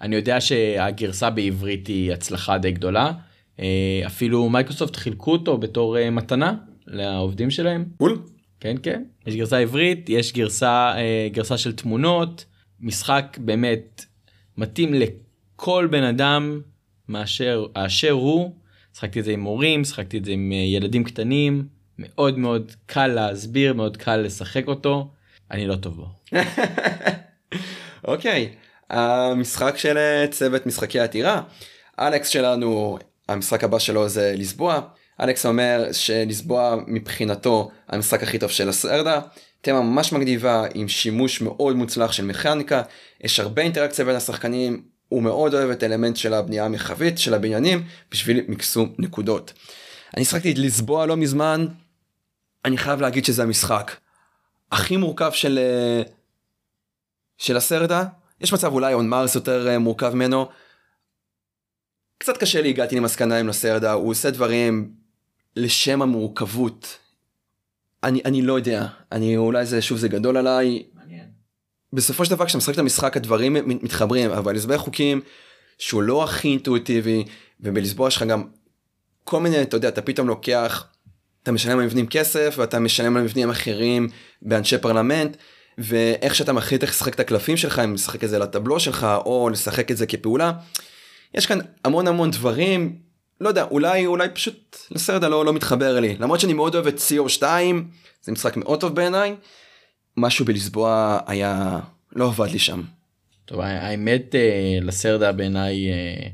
אני יודע שהגרסה בעברית היא הצלחה די גדולה. אה, אפילו מייקרוסופט חילקו אותו בתור אה, מתנה לעובדים שלהם. Cool. כן כן. יש גרסה עברית, יש גרסה אה, גרסה של תמונות, משחק באמת מתאים לכל בן אדם מאשר אשר הוא. שחקתי את זה עם מורים, שחקתי את זה עם ילדים קטנים, מאוד מאוד קל להסביר, מאוד קל לשחק אותו. אני לא טוב בו. אוקיי, המשחק של אה, צוות משחקי עתירה. אלכס שלנו, המשחק הבא שלו זה לסבוע. אלכס אומר שלסבוע מבחינתו המשחק הכי טוב של הסרדה. תמה ממש מגניבה עם שימוש מאוד מוצלח של מכניקה. יש הרבה אינטראקציה בין השחקנים. הוא מאוד אוהב את האלמנט של הבנייה המרחבית של הבניינים בשביל מקסום נקודות. אני שחקתי את לסבוע לא מזמן. אני חייב להגיד שזה המשחק הכי מורכב של אה, של הסרטה, יש מצב אולי און מרס יותר אה, מורכב ממנו. קצת קשה לי הגעתי למסקנה עם לסרדה, הוא עושה דברים לשם המורכבות. אני, אני לא יודע, אני אולי זה שוב זה גדול עליי. בסופו של דבר כשאתה משחק את המשחק הדברים מתחברים, אבל לסבר חוקים שהוא לא הכי אינטואיטיבי, ובלסבוע שלך גם כל מיני, אתה יודע, אתה פתאום לוקח, אתה משלם למבנים כסף, ואתה משלם למבנים אחרים באנשי פרלמנט. ואיך שאתה מחליט איך לשחק את הקלפים שלך אם לשחק את זה לטבלו שלך או לשחק את זה כפעולה. יש כאן המון המון דברים לא יודע, אולי, אולי פשוט לסרדה לא, לא מתחבר לי. למרות שאני מאוד אוהב את CO2, זה משחק מאוד טוב בעיניי, משהו בלסבוע היה, לא עבד לי שם. טוב, האמת אה, לסרדה בעיניי אה,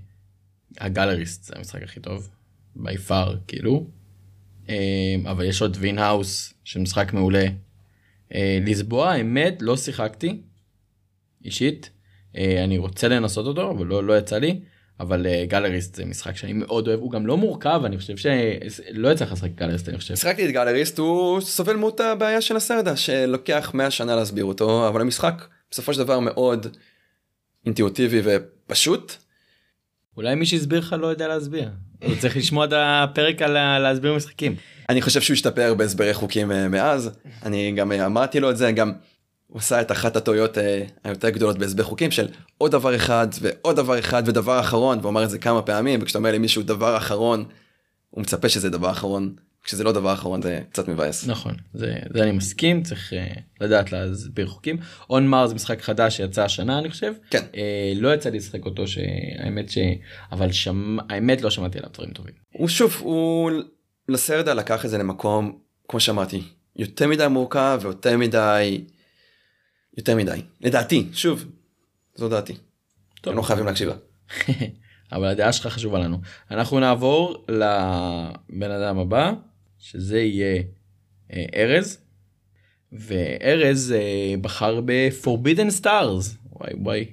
הגלריסט זה המשחק הכי טוב, בי פאר כאילו. אה, אבל יש עוד וין האוס שמשחק מעולה. לסבוע האמת לא שיחקתי אישית אני רוצה לנסות אותו אבל לא, לא יצא לי אבל גלריסט זה משחק שאני מאוד אוהב הוא גם לא מורכב אני חושב שלא יצא לך לשחק גלריסט אני חושב. שחקתי את גלריסט הוא סובל מאותה בעיה של הסרדה שלוקח 100 שנה להסביר אותו אבל המשחק בסופו של דבר מאוד אינטואיטיבי ופשוט. אולי מי שהסביר לך לא יודע להסביר. הוא צריך לשמוע את הפרק על להסביר משחקים. אני חושב שהוא השתפר בהסברי חוקים אה, מאז אני גם אה, אמרתי לו את זה גם. הוא עשה את אחת הטעויות אה, היותר גדולות בהסבר חוקים של עוד דבר אחד ועוד דבר אחד ודבר אחרון והוא אמר את זה כמה פעמים וכשאתה אומר למישהו דבר אחרון הוא מצפה שזה דבר אחרון כשזה לא דבר אחרון זה קצת מבאס. נכון זה, זה אני מסכים צריך uh, לדעת להסביר חוקים. און מר זה משחק חדש שיצא השנה אני חושב. כן. Uh, לא יצא לי לשחק אותו שהאמת ש... אבל שם האמת לא שמעתי עליו דברים טובים. הוא שוב הוא לסרדה לקח את זה למקום כמו שאמרתי יותר מדי מורכב ויותר מדי יותר מדי לדעתי שוב זו דעתי. טוב. לא חייבים להקשיב לה. אבל הדעה שלך חשובה לנו. אנחנו נעבור לבן אדם הבא שזה יהיה אה, ארז. וארז אה, בחר ב-Forbidden Stars. וואי וואי.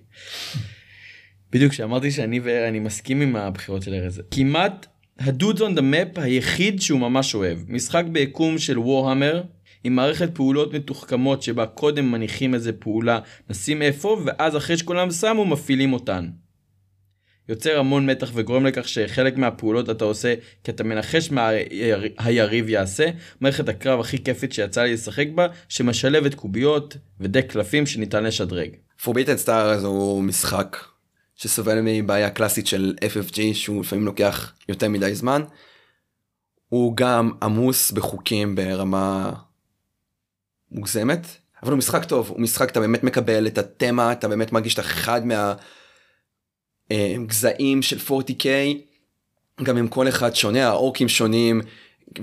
בדיוק כשאמרתי שאני ואני מסכים עם הבחירות של ארז. כמעט הדודס און דה מפ היחיד שהוא ממש אוהב. משחק ביקום של וורהמר. עם מערכת פעולות מתוחכמות שבה קודם מניחים איזה פעולה נשים איפה ואז אחרי שכולם שמו מפעילים אותן. יוצר המון מתח וגורם לכך שחלק מהפעולות אתה עושה כי אתה מנחש מה היריב יעשה. מערכת הקרב הכי כיפית שיצא לי לשחק בה, שמשלבת קוביות ודק קלפים שניתן לשדרג. פורביטד סטאר הוא משחק שסובל מבעיה קלאסית של FFG שהוא לפעמים לוקח יותר מדי זמן. הוא גם עמוס בחוקים ברמה מוגזמת אבל הוא משחק טוב הוא משחק אתה באמת מקבל את התמה אתה באמת מרגיש את אחד מה. אה, גזעים של 40K, גם הם כל אחד שונה, האורקים שונים,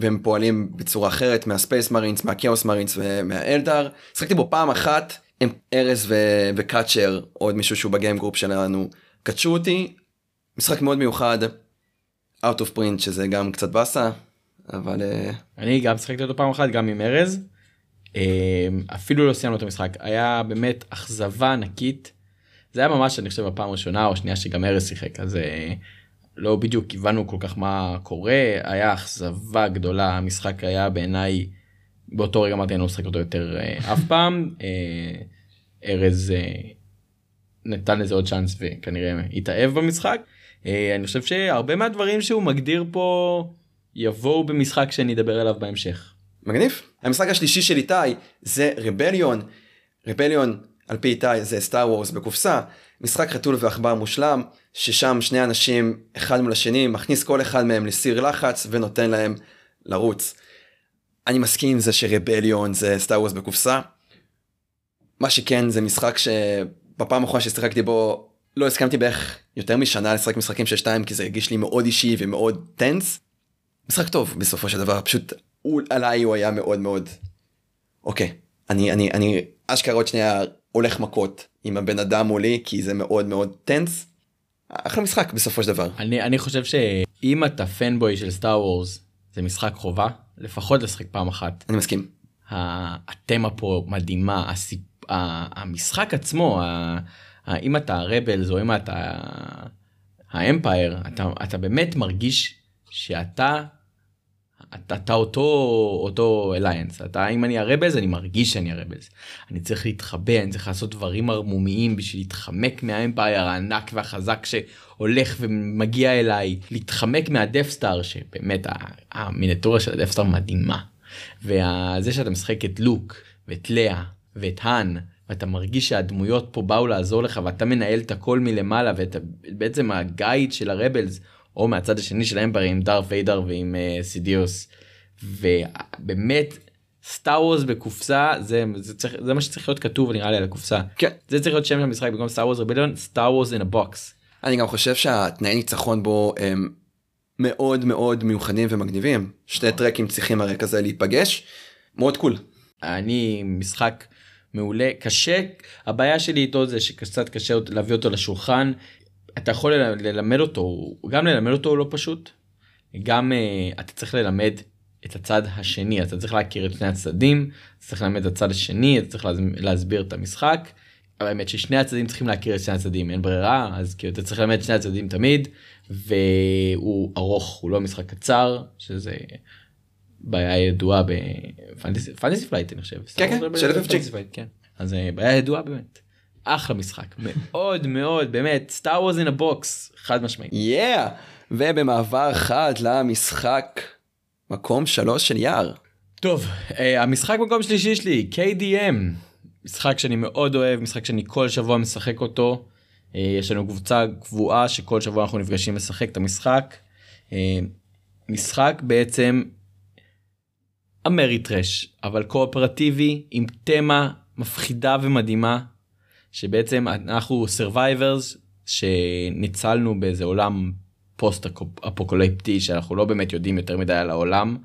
והם פועלים בצורה אחרת מהספייס מרינס, מהכאוס מרינס ומהאלדר. שחקתי בו פעם אחת עם ארז ו- וקאצ'ר, עוד מישהו שהוא ב game group שלנו, קדשו אותי. משחק מאוד מיוחד, out of print שזה גם קצת באסה, אבל... אה, אני גם שחקתי אותו פעם אחת גם עם ארז. אה, אפילו לא סיימנו את המשחק היה באמת אכזבה ענקית זה היה ממש אני חושב הפעם הראשונה או שנייה שגם ארז שיחק אז אה, לא בדיוק הבנו כל כך מה קורה היה אכזבה גדולה המשחק היה בעיניי באותו רגע אמרתי אני לא משחק אותו יותר אה, אף פעם אה, ארז נתן לזה עוד צ'אנס וכנראה התאהב במשחק אני חושב שהרבה מהדברים שהוא מגדיר פה יבואו במשחק שאני אדבר עליו בהמשך. מגניב. המשחק השלישי של איתי זה רבליון. רבליון על פי איתי זה סטאר וורס בקופסה, משחק חתול ועכבר מושלם, ששם שני אנשים אחד מול השני מכניס כל אחד מהם לסיר לחץ ונותן להם לרוץ. אני מסכים עם זה שרבליון זה סטאר וורס בקופסה. מה שכן זה משחק שבפעם האחרונה ששיחקתי בו לא הסכמתי בערך יותר משנה לשחק משחקים של שתיים כי זה הרגיש לי מאוד אישי ומאוד טנס. משחק טוב בסופו של דבר פשוט עליי הוא היה מאוד מאוד אוקיי אני אני אני אשכרה עוד שנייה הולך מכות עם הבן אדם מולי כי זה מאוד מאוד טנס. אחלה משחק בסופו של דבר. אני אני חושב שאם אתה פנבוי של סטאר וורס זה משחק חובה לפחות לשחק פעם אחת. אני מסכים. התמה פה מדהימה הסיפ... המשחק עצמו אם אתה רבלס או אם אתה האמפייר אתה אתה באמת מרגיש שאתה אתה, אתה אותו אותו אליינס אתה אם אני הרבלס אני מרגיש שאני הרבלס אני צריך להתחבא אני צריך לעשות דברים ערמומיים בשביל להתחמק מהאמפייר הענק והחזק שהולך ומגיע אליי. להתחמק מהדפסטאר שבאמת המיניטורה של ה Death Star מדהימה. וזה שאתה משחק את לוק ואת ליאה ואת האן ואתה מרגיש שהדמויות פה באו לעזור לך ואתה מנהל את הכל מלמעלה ובעצם ה side של ה Rebels או מהצד השני של ה Empire עם דארת' ויידר ועם אה, סידיוס ובאמת Star Wars בקופסה זה זה צריך זה מה שצריך להיות כתוב נראה לי על הקופסה כן זה צריך להיות שם המשחק במקום Star Wars Rebellion Star Wars in a box. אני גם חושב שהתנאי ניצחון בו הם מאוד מאוד מיוחדים ומגניבים. שני טרקים צריכים הרי כזה להיפגש. מאוד קול. אני משחק מעולה קשה הבעיה שלי איתו זה שקצת קשה להביא אותו לשולחן אתה יכול ללמד אותו גם ללמד אותו הוא לא פשוט גם uh, אתה צריך ללמד את הצד השני אתה צריך להכיר את שני הצדדים צריך ללמד את הצד השני אתה צריך להסביר את המשחק. אבל האמת ששני הצדדים צריכים להכיר את שני הצדדים אין ברירה אז כאילו אתה צריך ללמד את שני הצדדים תמיד והוא ארוך הוא לא משחק קצר שזה בעיה ידועה ב Fantasy Flight אני חושב. כן כן של FFG. כן. אז אה, בעיה ידועה באמת. אחלה משחק מאוד מאוד באמת Star Wars in a box חד משמעית. Yeah. ובמעבר חד למשחק מקום שלוש של יער. טוב אה, המשחק מקום שלישי שלי KDM משחק שאני מאוד אוהב משחק שאני כל שבוע משחק אותו. אה, יש לנו קבוצה קבועה שכל שבוע אנחנו נפגשים לשחק את המשחק. משחק בעצם אמריטרש אבל קואופרטיבי עם תמה מפחידה ומדהימה שבעצם אנחנו survivors שניצלנו באיזה עולם פוסט אפוקוליפטי שאנחנו לא באמת יודעים יותר מדי על העולם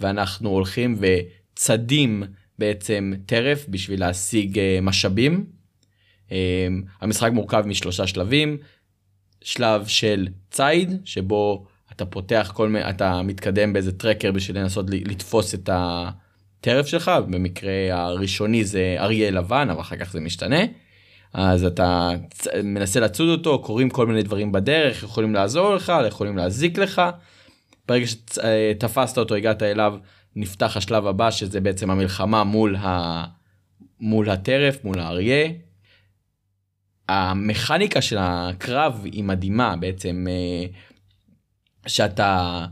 ואנחנו הולכים וצדים בעצם טרף בשביל להשיג אה, משאבים. אה, המשחק מורכב משלושה שלבים שלב של ציד שבו אתה פותח כל מיני אתה מתקדם באיזה טרקר בשביל לנסות לתפוס את הטרף שלך במקרה הראשוני זה אריה לבן אבל אחר כך זה משתנה. אז אתה מנסה לצוד אותו קורים כל מיני דברים בדרך יכולים לעזור לך יכולים להזיק לך. ברגע שתפסת אותו הגעת אליו נפתח השלב הבא שזה בעצם המלחמה מול, ה... מול הטרף מול האריה. המכניקה של הקרב היא מדהימה בעצם אה, שאתה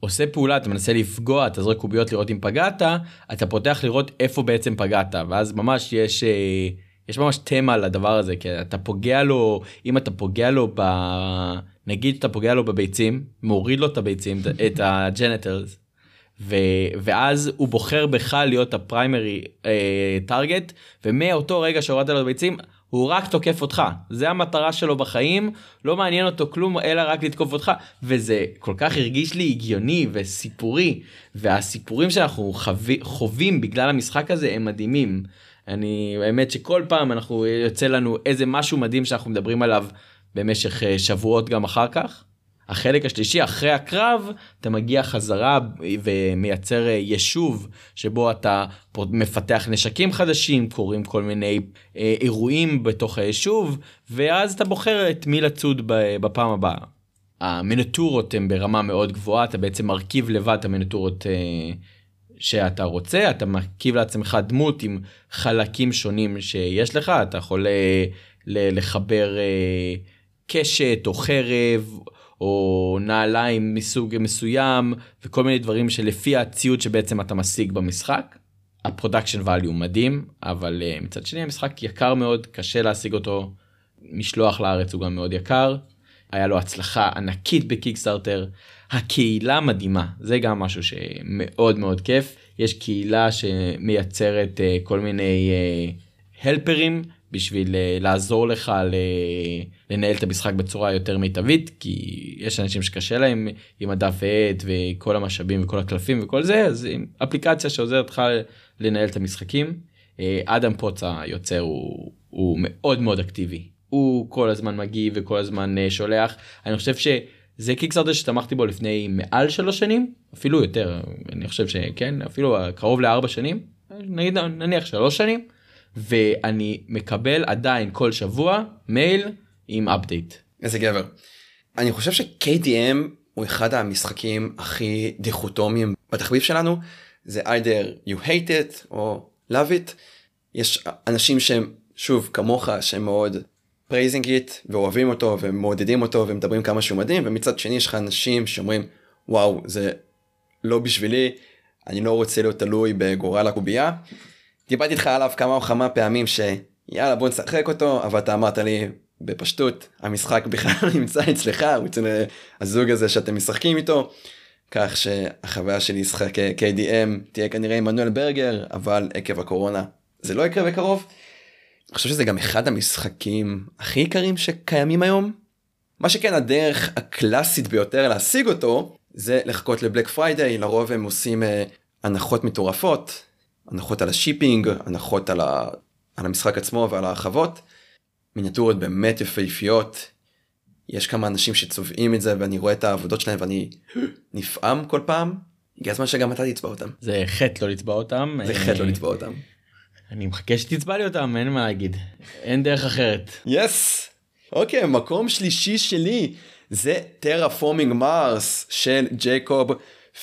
עושה פעולה אתה מנסה לפגוע אתה זורק קוביות לראות אם פגעת אתה פותח לראות איפה בעצם פגעת ואז ממש יש אה, יש ממש תמה לדבר הזה כי אתה פוגע לו אם אתה פוגע לו ב... נגיד אתה פוגע לו בביצים מוריד לו את הביצים את הג'נטלס ו... ואז הוא בוחר בך להיות הפריימרי טארגט אה, ומאותו רגע שהורדת לו ביצים הוא רק תוקף אותך זה המטרה שלו בחיים לא מעניין אותו כלום אלא רק לתקוף אותך וזה כל כך הרגיש לי הגיוני וסיפורי והסיפורים שאנחנו חווי, חווים בגלל המשחק הזה הם מדהימים. אני האמת שכל פעם אנחנו יוצא לנו איזה משהו מדהים שאנחנו מדברים עליו במשך אה, שבועות גם אחר כך. החלק השלישי אחרי הקרב אתה מגיע חזרה ומייצר אה, יישוב שבו אתה מפתח נשקים חדשים קורים כל מיני אה, אירועים בתוך היישוב ואז אתה בוחר את מי לצוד בפעם הבאה. המנטורות הן ברמה מאוד גבוהה אתה בעצם מרכיב לבד את המנטורות אה, שאתה רוצה אתה מרכיב לעצמך דמות עם חלקים שונים שיש לך אתה יכול לחבר קשת או חרב או נעליים מסוג מסוים וכל מיני דברים שלפי הציוד שבעצם אתה משיג במשחק. ה production value מדהים אבל uh, מצד שני המשחק יקר מאוד קשה להשיג אותו משלוח לארץ הוא גם מאוד יקר. היה לו הצלחה ענקית ב Kickstarter. הקהילה מדהימה זה גם משהו שמאוד מאוד כיף. יש קהילה שמייצרת uh, כל מיני uh, הלפרים בשביל uh, לעזור לך ל... לנהל את המשחק בצורה יותר מיטבית כי יש אנשים שקשה להם עם הדף ועט וכל המשאבים וכל הקלפים וכל זה אז אפליקציה שעוזרת לך לנהל את המשחקים. אה, אדם פוץ היוצר הוא, הוא מאוד מאוד אקטיבי הוא כל הזמן מגיב וכל הזמן אה, שולח אני חושב שזה קיקסטארטר שתמכתי בו לפני מעל שלוש שנים אפילו יותר אני חושב שכן אפילו קרוב לארבע שנים נגיד נניח שלוש שנים. ואני מקבל עדיין כל שבוע מייל עם אפדייט. איזה גבר. אני חושב ש-KDM הוא אחד המשחקים הכי דיכוטומיים בתחביב שלנו זה either you hate it או love it. יש אנשים שהם שוב כמוך שהם מאוד praising it ואוהבים אותו ומעודדים אותו ומדברים כמה שהוא מדהים ומצד שני יש לך אנשים שאומרים וואו זה לא בשבילי אני לא רוצה להיות תלוי בגורל הקובייה. דיברתי איתך עליו כמה וכמה פעמים שיאללה בוא נשחק אותו אבל אתה אמרת לי בפשטות המשחק בכלל נמצא אצלך אצל הזוג הזה שאתם משחקים איתו. כך שהחוויה שלי לשחק KDM תהיה כנראה עמנואל ברגר אבל עקב הקורונה זה לא יקרה בקרוב. אני חושב שזה גם אחד המשחקים הכי יקרים שקיימים היום. מה שכן הדרך הקלאסית ביותר להשיג אותו זה לחכות ל Black Friday לרוב הם עושים אה, הנחות מטורפות הנחות על ה shipping הנחות על, ה... על המשחק עצמו ועל הרחבות. מיניאטורות באמת יפהפיות יש כמה אנשים שצובעים את זה ואני רואה את העבודות שלהם ואני נפעם כל פעם. הגיע הזמן שגם אתה תצבע אותם. זה חטא לא לצבע אותם. זה חטא לא לצבע אותם. אני מחכה שתצבע לי אותם אין מה להגיד אין דרך אחרת. Yes. אוקיי מקום שלישי שלי זה Terraforming Mars של Jacob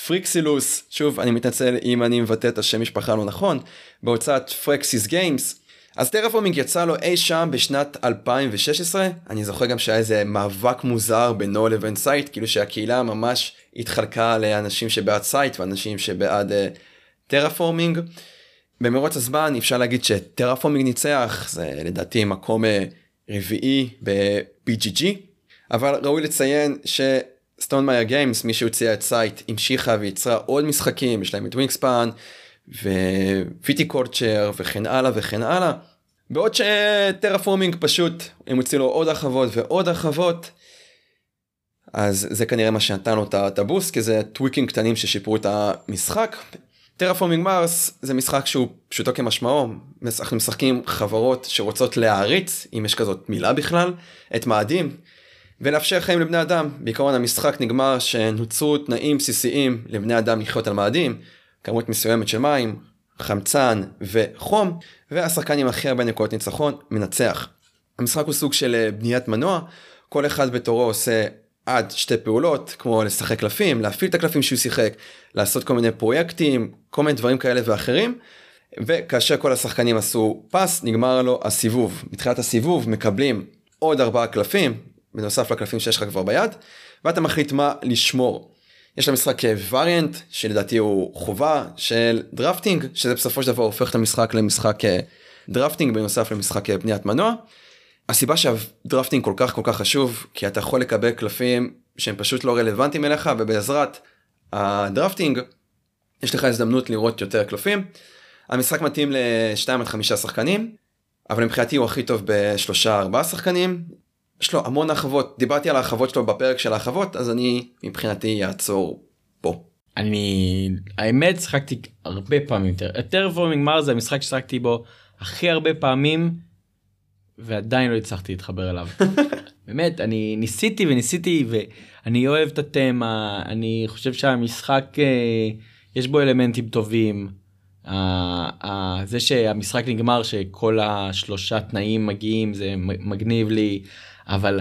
Fryxelius שוב אני מתנצל אם אני מבטא את השם משפחה לא נכון בהוצאת FryxGames. אז Terraforming יצא לו אי שם בשנת 2016 אני זוכר גם שהיה איזה מאבק מוזר בינו לבין Scythe כאילו שהקהילה ממש התחלקה לאנשים שבעד Scythe ואנשים שבעד uh, Terraforming. במרוץ הזמן אפשר להגיד ש Terraforming ניצח זה לדעתי מקום uh, רביעי ב-BGG אבל ראוי לציין ש Stonemaier Games מי שהוציאה את Scythe המשיכה ויצרה עוד משחקים יש להם את Wingspan ו Viticulture וכן הלאה וכן הלאה. בעוד ש Terraforming פשוט הם הוציאו לו עוד הרחבות ועוד הרחבות. אז זה כנראה מה שנתן לו את ה boost כי זה tweaking קטנים ששיפרו את המשחק. טרפורמינג מרס זה משחק שהוא פשוטו כמשמעו. אנחנו משחקים חברות שרוצות להעריץ אם יש כזאת מילה בכלל את מאדים ולאפשר חיים לבני אדם. בעיקרון המשחק נגמר שנוצרו תנאים בסיסיים לבני אדם לחיות על מאדים כמות מסוימת של מים, חמצן וחום, והשחקן עם הכי הרבה נקודות ניצחון מנצח. המשחק הוא סוג של אה, בניית מנוע, כל אחד בתורו עושה עד שתי פעולות, כמו לשחק קלפים, להפעיל את הקלפים שהוא שיחק, לעשות כל מיני פרויקטים, כל מיני דברים כאלה ואחרים. וכאשר כל השחקנים עשו pass, נגמר לו הסיבוב. מתחילת הסיבוב מקבלים עוד ארבעה קלפים, בנוסף לקלפים שיש לך כבר ביד, ואתה מחליט מה לשמור. יש למשחק וריאנט שלדעתי הוא חובה של drafting שזה בסופו של דבר הופך את המשחק למשחק drafting בנוסף למשחק בניית מנוע. הסיבה שה drafting כל כך כל כך חשוב כי אתה יכול לקבל קלפים שהם פשוט לא רלוונטיים אליך ובעזרת הדרפטינג יש לך הזדמנות לראות יותר קלפים. המשחק מתאים ל-2 עד 5 שחקנים אבל מבחינתי הוא הכי טוב בשלושה ארבעה שחקנים יש לו המון הרחבות דיברתי על ההרחבות שלו בפרק של ההרחבות אז אני מבחינתי אעצור פה. אני האמת שחקתי הרבה פעמים יותר יותר פורמינג מר זה המשחק ששחקתי בו הכי הרבה פעמים ועדיין לא הצלחתי להתחבר אליו. באמת אני ניסיתי וניסיתי ואני אוהב את התמה אני חושב שהמשחק אה, יש בו אלמנטים טובים. זה שהמשחק נגמר שכל השלושה תנאים מגיעים זה מגניב לי אבל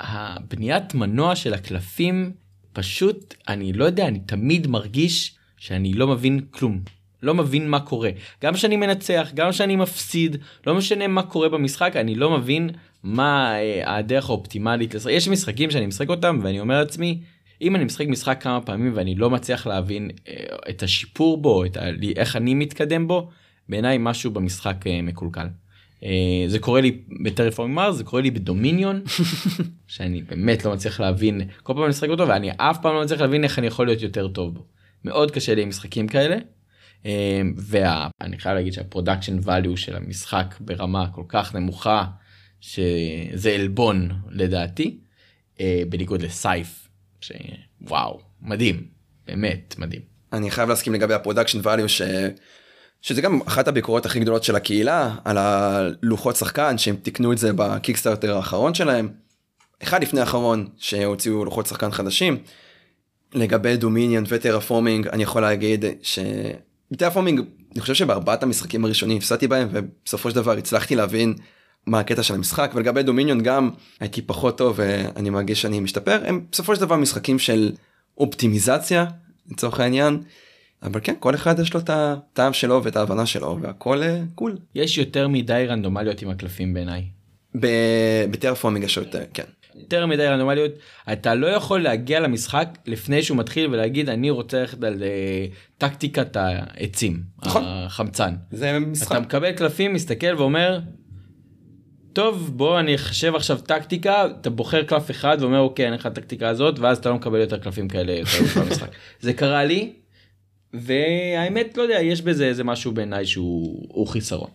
הבניית מנוע של הקלפים פשוט אני לא יודע אני תמיד מרגיש שאני לא מבין כלום לא מבין מה קורה גם כשאני מנצח גם כשאני מפסיד לא משנה מה קורה במשחק אני לא מבין מה אה, הדרך האופטימלית יש משחקים שאני משחק אותם ואני אומר לעצמי אם אני משחק משחק כמה פעמים ואני לא מצליח להבין אה, את השיפור בו את ה... איך אני מתקדם בו בעיניי משהו במשחק אה, מקולקל. אה, זה קורה לי ב Terraforming Mars זה קורה לי ב Dominion שאני באמת לא מצליח להבין כל פעם אני משחק אותו ואני אף פעם לא מצליח להבין איך אני יכול להיות יותר טוב בו. מאוד קשה לי עם משחקים כאלה. אה, ואני חייב להגיד שה production value של המשחק ברמה כל כך נמוכה שזה עלבון לדעתי אה, בניגוד ל Scythe שהוא מדהים באמת מדהים. אני חייב להסכים לגבי ה production value ש... שזה גם אחת הביקורות הכי גדולות של הקהילה על הלוחות שחקן שהם תיקנו את זה ב Kickstarter האחרון שלהם. אחד לפני האחרון שהוציאו לוחות שחקן חדשים. לגבי Dominion ו Terraforming אני יכול להגיד שב Terraforming אני חושב שבארבעת המשחקים הראשונים הפסדתי בהם ובסופו של דבר הצלחתי להבין מה הקטע של המשחק ולגבי דומיניון גם הייתי פחות טוב ואני מרגיש שאני משתפר הם בסופו של דבר משחקים של אופטימיזציה לצורך העניין. אבל כן כל אחד יש לו את הטעם שלו ואת ההבנה שלו והכל קול. אה, יש יותר מדי רנדומליות עם הקלפים בעיניי. בטרפורמינג יש יותר כן. יותר מדי רנדומליות אתה לא יכול להגיע למשחק לפני שהוא מתחיל ולהגיד אני רוצה ללכת על אה, טקטיקת העצים נכון. החמצן. זה משחק. אתה מקבל קלפים מסתכל ואומר טוב בוא אני אחשב עכשיו טקטיקה אתה בוחר קלף אחד ואומר אוקיי אין לך טקטיקה הזאת ואז אתה לא מקבל יותר קלפים כאלה במשחק. זה קרה לי והאמת לא יודע יש בזה איזה משהו בעיניי שהוא חיסרון.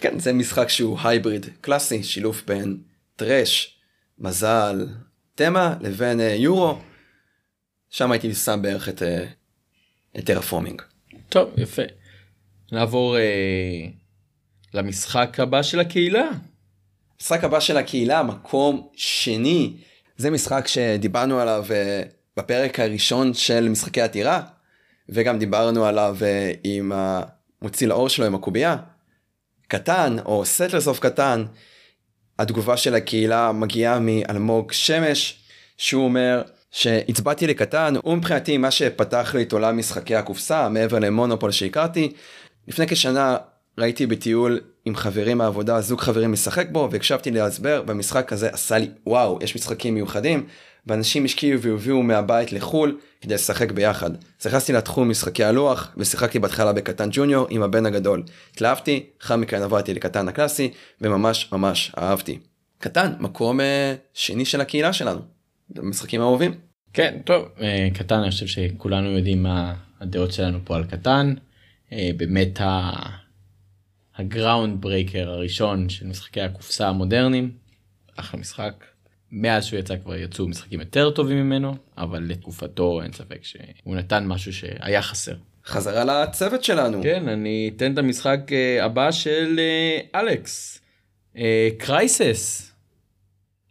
כן זה משחק שהוא hybrid קלאסי שילוב בין trash מזל תמה לבין אה, יורו. שם הייתי שם בערך את, אה, את Terraforming. טוב, יפה. נעבור אה, למשחק הבא של הקהילה. המשחק הבא של הקהילה, מקום שני. זה משחק שדיברנו עליו uh, בפרק הראשון של משחקי עתירה, וגם דיברנו עליו uh, עם המוציא לאור שלו עם הקובייה. Catan, או Settlers of Catan, התגובה של הקהילה מגיעה מאלמוג שמש, שהוא אומר שהצבעתי ל Catan, הוא מבחינתי מה שפתח לי את עולם משחקי הקופסה, מעבר למונופול שהכרתי. לפני כשנה ראיתי בטיול עם חברים מהעבודה, זוג חברים משחק בו, והקשבתי להסבר, והמשחק הזה עשה לי וואו, יש משחקים מיוחדים, ואנשים השקיעו והביאו מהבית לחו"ל כדי לשחק ביחד. אז נכנסתי לתחום משחקי הלוח, ושיחקתי בהתחלה בקטן ג'וניור עם הבן הגדול. התלהבתי, אחר מכן עברתי לקטן הקלאסי, וממש ממש אהבתי. קטן, מקום אה, שני של הקהילה שלנו, משחקים אהובים. כן, טוב, אה, קטן, אני חושב שכולנו יודעים מה הדעות שלנו פה על Catan. אה, באמת ה... הground breaker הראשון של משחקי הקופסה המודרניים. אחלה משחק. מאז שהוא יצא כבר יצאו משחקים יותר טובים ממנו, אבל לתקופתו אין ספק שהוא נתן משהו שהיה חסר. חזרה לצוות שלנו. כן, אני אתן את המשחק אה, הבא של אה, אלכס. Crisis.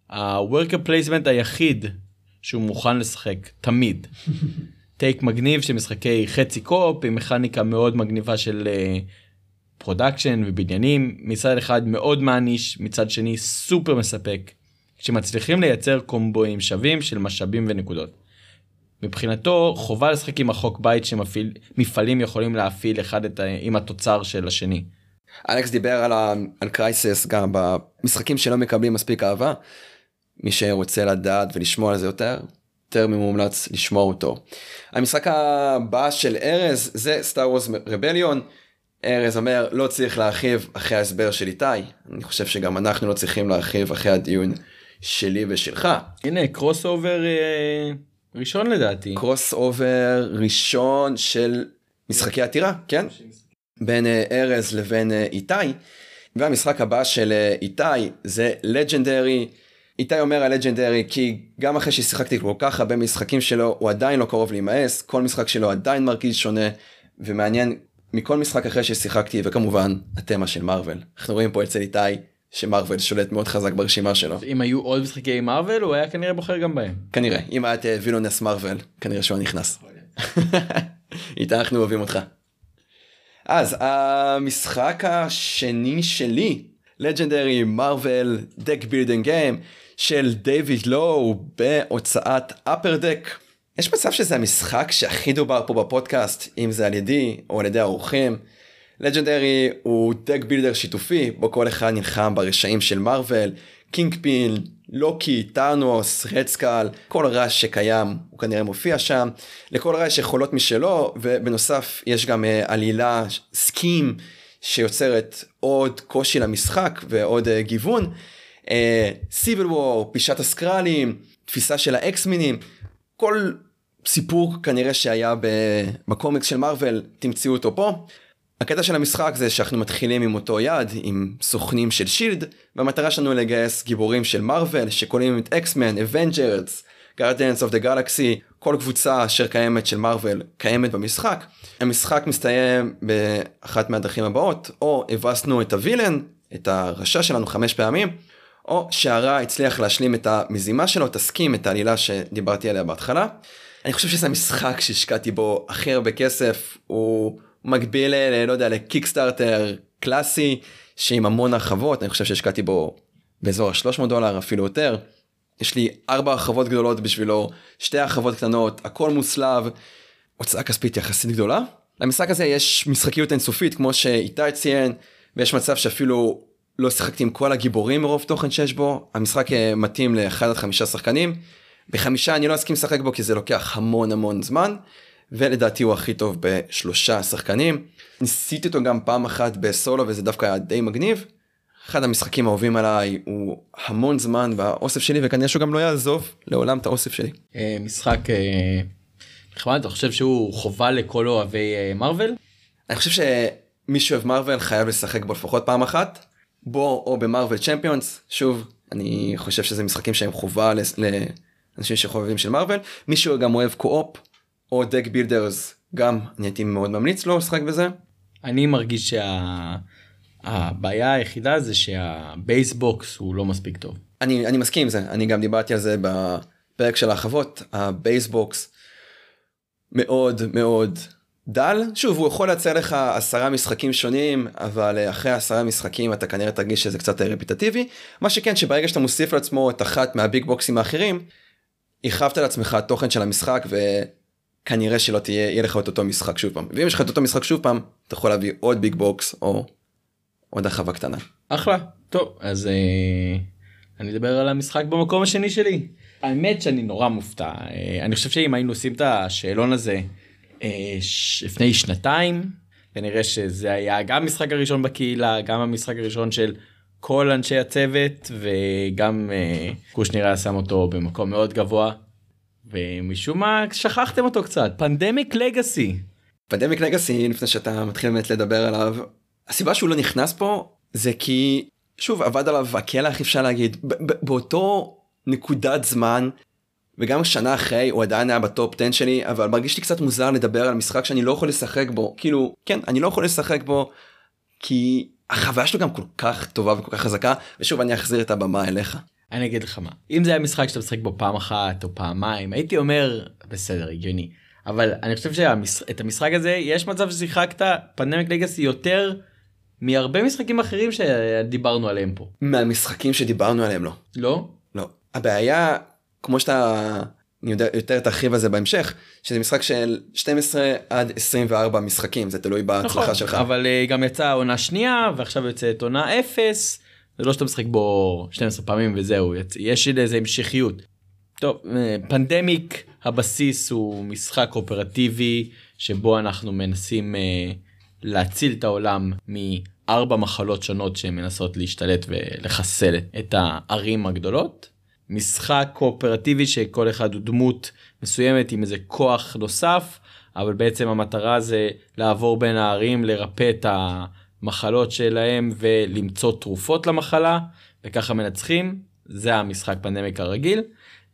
ה-worker placement היחיד שהוא מוכן לשחק תמיד. take מגניב של משחקי חצי co-op עם מכניקה מאוד מגניבה של production ובניינים מצד אחד מאוד מעניש מצד שני סופר מספק שמצליחים לייצר קומבואים שווים של משאבים ונקודות. מבחינתו חובה לשחק עם החוק בית שמפעלים יכולים להפעיל אחד את ה... עם התוצר של השני. אלכס דיבר על, ה... על Crisis גם במשחקים שלא מקבלים מספיק אהבה. מי שרוצה לדעת ולשמוע על זה יותר, יותר ממומלץ לשמוע אותו. המשחק הבא של ארז זה Star Wars Rebellion. ארז אומר לא צריך להרחיב אחרי ההסבר של איתי אני חושב שגם אנחנו לא צריכים להרחיב אחרי הדיון שלי ושלך. הנה crossover אה, ראשון לדעתי. crossover ראשון של משחקי עתירה כן בין אה, ארז לבין אה, איתי. והמשחק הבא של אה, איתי זה לג'נדרי. איתי אומר הלג'נדרי כי גם אחרי ששיחקתי כל כך הרבה משחקים שלו הוא עדיין לא קרוב להימאס כל משחק שלו עדיין מרגיש שונה ומעניין מכל משחק אחרי ששיחקתי וכמובן התמה של מארוול אנחנו רואים פה אצל איתי שמארוול שולט מאוד חזק ברשימה שלו. אם היו עוד משחקי מארוול הוא היה כנראה בוחר גם בהם. כנראה אם היה את אה, וילונס מארוול כנראה שהוא נכנס. איתי אנחנו אוהבים אותך. אז המשחק השני שלי Legendary מארוול deck building game של דיוויד לואו בהוצאת Upper Deck. יש מצב שזה המשחק שהכי דובר פה בפודקאסט, אם זה על ידי או על ידי האורחים. Legendary הוא deck builder שיתופי, בו כל אחד נלחם ברשעים של מארוול, Kingpin, לוקי, טאנוס, Red Skull, כל רשע שקיים הוא כנראה מופיע שם. לכל רשע יכולות משלו, ובנוסף יש גם uh, עלילה, סקים, שיוצרת עוד קושי למשחק ועוד uh, גיוון. Civil uh, War, פלישת הסקרלים, תפיסה של ה X-Men ים, כל סיפור כנראה שהיה בקומיקס של מארוול תמצאו אותו פה. הקטע של המשחק זה שאנחנו מתחילים עם אותו יד עם סוכנים של S.H.I.E.L.D והמטרה שלנו לגייס גיבורים של מארוול שכוללים את X-Men, Avengers, Guardians of the Galaxy, כל קבוצה אשר קיימת של מארוול קיימת במשחק. המשחק מסתיים באחת מהדרכים הבאות או הבסנו את ה villain, את הרשע שלנו חמש פעמים, או שהרע הצליח להשלים את המזימה שלו, תסכים את העלילה שדיברתי עליה בהתחלה. אני חושב שזה המשחק שהשקעתי בו הכי הרבה כסף, הוא מקביל, ל, לא יודע, לקיקסטארטר קלאסי, שעם המון הרחבות, אני חושב שהשקעתי בו באזור ה-300 דולר, אפילו יותר. יש לי ארבע הרחבות גדולות בשבילו, שתי הרחבות קטנות, הכל מוסלב, הוצאה כספית יחסית גדולה. למשחק הזה יש משחקיות אינסופית, כמו שאיתי ציין, ויש מצב שאפילו לא שיחקתי עם כל הגיבורים מרוב תוכן שיש בו, המשחק אה, מתאים לאחד עד חמישה שחקנים. בחמישה אני לא אסכים לשחק בו כי זה לוקח המון המון זמן ולדעתי הוא הכי טוב בשלושה שחקנים. ניסיתי אותו גם פעם אחת בסולו וזה דווקא היה די מגניב. אחד המשחקים האהובים עליי הוא המון זמן באוסף שלי וכנראה שהוא גם לא יעזוב לעולם את האוסף שלי. אה, משחק נחמד אתה חושב שהוא חובה לכל אוהבי מארוול? אני חושב שמי שאוהב מארוול חייב לשחק בו לפחות פעם אחת. בו או ב Marvel Champions שוב אני חושב שזה משחקים שהם חובה אנשים שחובבים של מארוול מישהו גם אוהב co-op או deck builders גם אני הייתי מאוד ממליץ לו לשחק בזה. אני מרגיש שהבעיה היחידה זה שה base box הוא לא מספיק טוב. אני אני מסכים עם זה אני גם דיברתי על זה בפרק של החוות ה base box מאוד מאוד דל שוב הוא יכול לייצר לך עשרה משחקים שונים אבל אה, אחרי עשרה משחקים אתה כנראה תרגיש שזה קצת רפיטטיבי מה שכן שברגע שאתה מוסיף לעצמו את אחת מה big box ים האחרים. הרחבת לעצמך תוכן של המשחק וכנראה שלא תהיה יהיה לך את אותו משחק שוב פעם ואם יש לך את אותו משחק שוב פעם אתה יכול להביא עוד big box או עוד הרחבה קטנה. אחלה טוב אז אה, אני אדבר על המשחק במקום השני שלי. האמת שאני נורא מופתע אה, אני חושב שאם היינו עושים את השאלון הזה אה. לפני שנתיים כנראה שזה היה גם המשחק הראשון בקהילה גם המשחק הראשון של כל אנשי הצוות וגם אה, קושניר היה שם אותו במקום מאוד גבוה. ומשום מה שכחתם אותו קצת Pandemic Legacy. פנדמיק לגאסי לפני שאתה מתחיל באמת לדבר עליו הסיבה שהוא לא נכנס פה זה כי שוב עבד עליו הקלח אפשר להגיד באותו נקודת זמן וגם שנה אחרי הוא עדיין היה בטופ 10 שלי אבל מרגיש לי קצת מוזר לדבר על משחק שאני לא יכול לשחק בו כאילו כן אני לא יכול לשחק בו כי החוויה שלו גם כל כך טובה וכל כך חזקה ושוב אני אחזיר את הבמה אליך. אני אגיד לך מה אם זה היה משחק שאתה משחק בו פעם אחת או פעמיים הייתי אומר בסדר הגיוני אבל אני חושב שאת המשחק הזה יש מצב ששיחקת פנדמיק לגאסי יותר מהרבה משחקים אחרים שדיברנו עליהם פה. מהמשחקים שדיברנו עליהם לא. לא? לא. הבעיה כמו שאתה אני יודע יותר תרחיב על זה בהמשך שזה משחק של 12 עד 24 משחקים זה תלוי בהצלחה נכון, שלך אבל uh, גם יצאה עונה שנייה ועכשיו יוצאת עונה 0 זה לא שאתה משחק בו 12 פעמים וזהו יש איזה המשכיות. טוב אה, פנדמיק הבסיס הוא משחק אופרטיבי שבו אנחנו מנסים uh, להציל את העולם מארבע מחלות שונות שמנסות להשתלט ולחסל את הערים הגדולות. משחק קואופרטיבי שכל אחד הוא דמות מסוימת עם איזה כוח נוסף אבל בעצם המטרה זה לעבור בין הערים לרפא את המחלות שלהם ולמצוא תרופות למחלה וככה מנצחים זה המשחק פנדמיק הרגיל.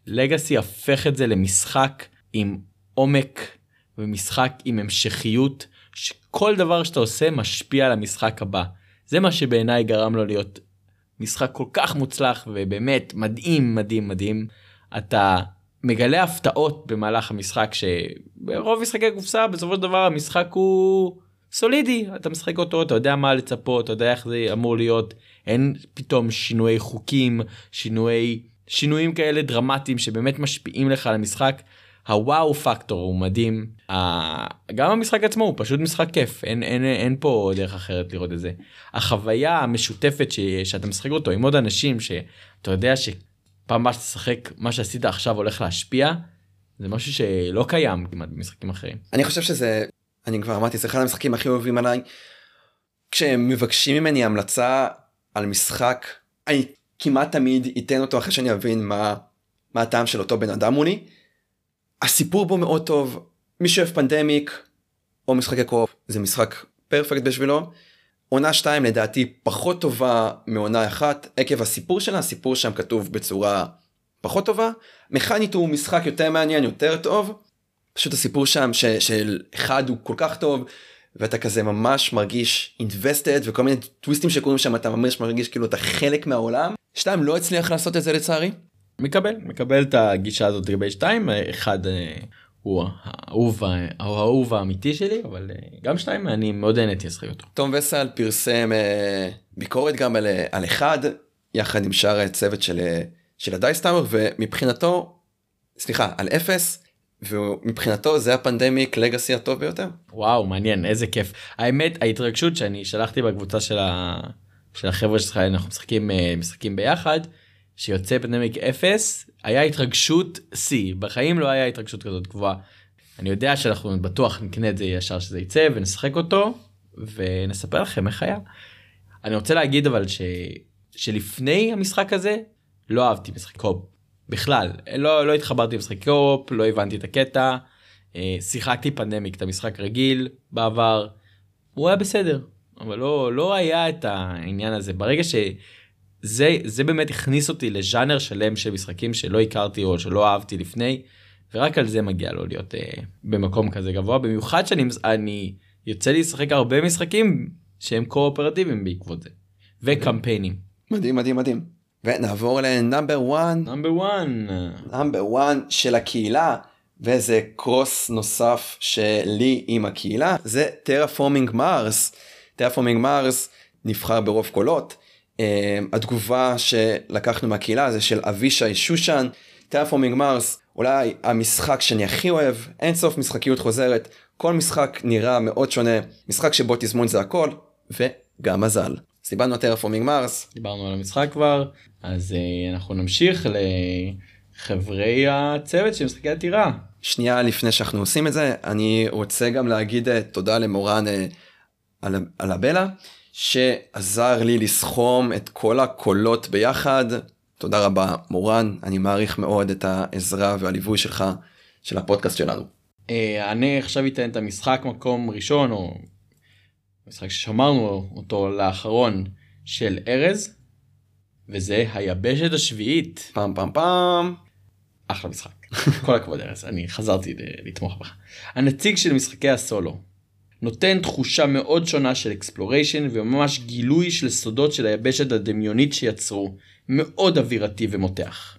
לגאסי הפך את זה למשחק עם עומק ומשחק עם המשכיות שכל דבר שאתה עושה משפיע על המשחק הבא. זה מה שבעיניי גרם לו להיות משחק כל כך מוצלח ובאמת מדהים מדהים מדהים. אתה מגלה הפתעות במהלך המשחק שברוב משחקי קופסה בסופו של דבר המשחק הוא סולידי. אתה משחק אותו אתה יודע מה לצפות אתה יודע איך זה אמור להיות. אין פתאום שינויי חוקים שינויי שינויים כאלה דרמטיים שבאמת משפיעים לך על המשחק הוואו פקטור הוא מדהים. גם המשחק עצמו הוא פשוט משחק כיף אין אין אין פה דרך אחרת לראות את זה. החוויה המשותפת ש, שאתה משחק אותו עם עוד אנשים שאתה יודע שפעם הבאה שתשחק מה שעשית עכשיו הולך להשפיע זה משהו שלא קיים כמעט במשחקים אחרים. אני חושב שזה אני כבר אמרתי זה אחד המשחקים הכי אוהבים עליי. כשהם מבקשים ממני המלצה על משחק אני כמעט תמיד אתן אותו אחרי שאני אבין מה מה הטעם של אותו בן אדם מולי. הסיפור בו מאוד טוב מי שאוהב פנדמיק או משחקי קרוב זה משחק פרפקט בשבילו. עונה 2 לדעתי פחות טובה מעונה אחת עקב הסיפור שלה הסיפור שם כתוב בצורה פחות טובה מכנית הוא משחק יותר מעניין יותר טוב פשוט הסיפור שם ש, של אחד הוא כל כך טוב ואתה כזה ממש מרגיש invested וכל מיני טוויסטים שקורים שם אתה ממש מרגיש כאילו אתה חלק מהעולם. שתיים לא הצליח לעשות את זה לצערי מקבל מקבל את הגישה הזאת לגבי שתיים אחד אה, הוא האהוב האהוב האמיתי שלי אבל אה, גם שתיים אני מאוד נהניתי לשחק אותו. תום וסל פרסם אה, ביקורת גם על, על אחד יחד עם שאר הצוות של של הדייסטאמר ומבחינתו סליחה על אפס ומבחינתו זה הפנדמיק לגאסי הטוב ביותר. וואו מעניין איזה כיף האמת ההתרגשות שאני שלחתי בקבוצה של, ה... של החבר'ה שלך אנחנו משחקים משחקים ביחד. שיוצא פנדמיק 0 היה התרגשות שיא בחיים לא היה התרגשות כזאת גבוהה. אני יודע שאנחנו בטוח נקנה את זה ישר שזה יצא ונשחק אותו ונספר לכם איך היה. אני רוצה להגיד אבל ש... שלפני המשחק הזה לא אהבתי משחק קופ בכלל לא לא התחברתי למשחק קופ לא הבנתי את הקטע אה, שיחקתי פנדמיק את המשחק רגיל בעבר הוא היה בסדר אבל לא לא היה את העניין הזה ברגע ש... זה זה באמת הכניס אותי לז'אנר שלם של משחקים שלא הכרתי או שלא אהבתי לפני ורק על זה מגיע לו להיות אה, במקום כזה גבוה במיוחד שאני אני יוצא לי לשחק הרבה משחקים שהם קואופרטיביים בעקבות זה וקמפיינים. מדהים מדהים מדהים. ונעבור ל number 1 number 1 number 1 של הקהילה וזה cross נוסף שלי עם הקהילה זה Terraforming Mars. Terraforming Mars נבחר ברוב קולות. Uh, התגובה שלקחנו מהקהילה זה של אבישי שושן. Terraforming Mars אולי המשחק שאני הכי אוהב אין סוף משחקיות חוזרת כל משחק נראה מאוד שונה משחק שבו תזמון זה הכל וגם מזל. אז דיברנו על טרפורמינג מרס דיברנו על המשחק כבר אז uh, אנחנו נמשיך לחברי הצוות של משחקי עתירה. שנייה לפני שאנחנו עושים את זה אני רוצה גם להגיד uh, תודה למורן uh, על, על הבלה שעזר לי לסכום את כל הקולות ביחד. תודה רבה מורן. אני מעריך מאוד את העזרה והליווי שלך של הפודקאסט שלנו. אה, אני עכשיו אתן את המשחק מקום ראשון או משחק ששמרנו אותו לאחרון של ארז וזה היבשת השביעית. פעם פעם פעם. אחלה משחק. כל הכבוד ארז. אני חזרתי לתמוך בך. הנציג של משחקי הסולו נותן תחושה מאוד שונה של exploration וממש גילוי של סודות של היבשת הדמיונית שיצרו. מאוד אווירתי ומותח.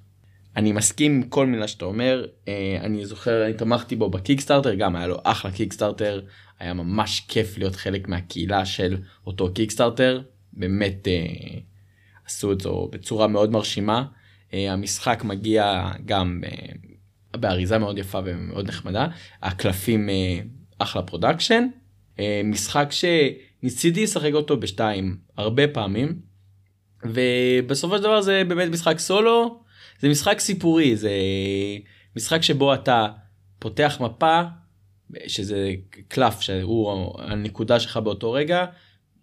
אני מסכים עם כל מילה שאתה אומר אה, אני זוכר אני תמכתי בו בקיקסטארטר גם היה לו אחלה קיקסטארטר היה ממש כיף להיות חלק מהקהילה של אותו קיקסטארטר באמת אה, עשו את זה בצורה מאוד מרשימה. אה, המשחק מגיע גם באריזה מאוד יפה ומאוד נחמדה. הקלפים אחלה production משחק שניסיתי לשחק אותו בשתיים הרבה פעמים ובסופו של דבר זה באמת משחק סולו זה משחק סיפורי זה משחק שבו אתה פותח מפה שזה קלף שהוא הנקודה שלך באותו רגע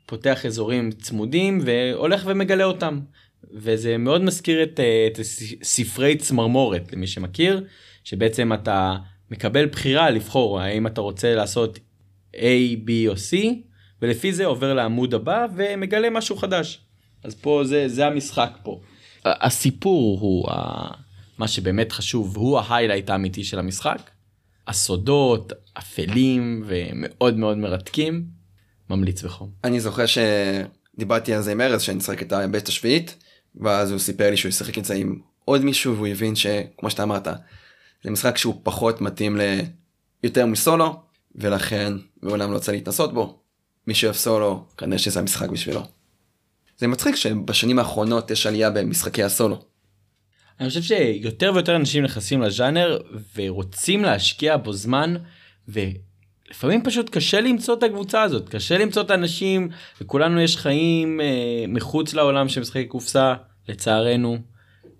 פותח אזורים צמודים והולך ומגלה אותם. וזה מאוד מזכיר את, את ספרי צמרמורת למי שמכיר שבעצם אתה מקבל בחירה לבחור האם אתה רוצה לעשות A, B או C ולפי זה עובר לעמוד הבא ומגלה משהו חדש. אז פה זה זה המשחק פה. הסיפור הוא מה שבאמת חשוב הוא ההיילייט האמיתי של המשחק. הסודות אפלים ומאוד מאוד מרתקים ממליץ בחום. אני זוכר שדיברתי על זה עם ארז שאני שנשחק את הבית השביעית ואז הוא סיפר לי שהוא ישחק את זה עם עוד מישהו והוא הבין שכמו שאתה אמרת זה משחק שהוא פחות מתאים ליותר מסולו ולכן מעולם לא רוצה להתנסות בו. מי שאוהב סולו כנראה שזה המשחק בשבילו. זה מצחיק שבשנים האחרונות יש עלייה במשחקי הסולו. אני חושב שיותר ויותר אנשים נכנסים לז'אנר ורוצים להשקיע בו זמן ולפעמים פשוט קשה למצוא את הקבוצה הזאת קשה למצוא את האנשים וכולנו יש חיים אה, מחוץ לעולם של משחקי קופסה לצערנו.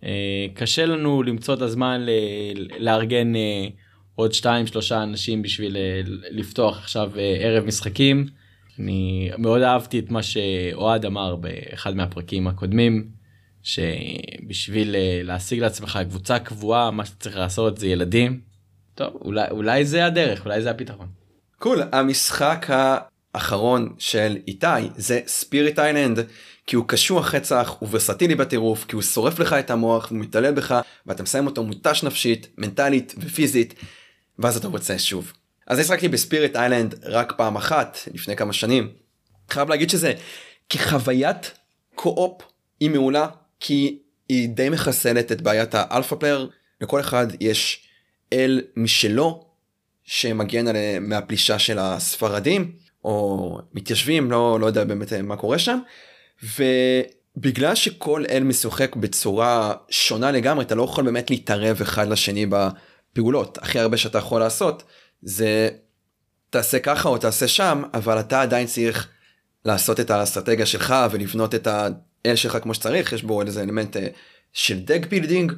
אה, קשה לנו למצוא את הזמן ל- לארגן אה, עוד שתיים שלושה אנשים בשביל אה, לפתוח עכשיו אה, ערב משחקים. אני מאוד אהבתי את מה שאוהד אמר באחד מהפרקים הקודמים שבשביל אה, להשיג לעצמך קבוצה קבועה מה שצריך לעשות זה ילדים. טוב אולי אולי זה הדרך אולי זה הפתרון. קול cool. המשחק האחרון של איתי זה ספיריט איילנד כי הוא קשוח רצח הוא ורסטילי בטירוף כי הוא שורף לך את המוח הוא מתעלל בך ואתה מסיים אותו מותש נפשית מנטלית ופיזית ואז אתה רוצה שוב. אז שחקתי ב Spirit Island רק פעם אחת לפני כמה שנים. חייב להגיד שזה כחוויית co-op היא מעולה כי היא די מחסלת את בעיית ה alpha player לכל אחד יש אל משלו שמגן עליהם מהפלישה של הספרדים או מתיישבים לא לא יודע באמת מה קורה שם. ובגלל שכל אל משוחק בצורה שונה לגמרי אתה לא יכול באמת להתערב אחד לשני בפעולות הכי הרבה שאתה יכול לעשות זה תעשה ככה או תעשה שם אבל אתה עדיין צריך לעשות את האסטרטגיה שלך ולבנות את האל שלך כמו שצריך. יש בו איזה אלמנט אה, של deck building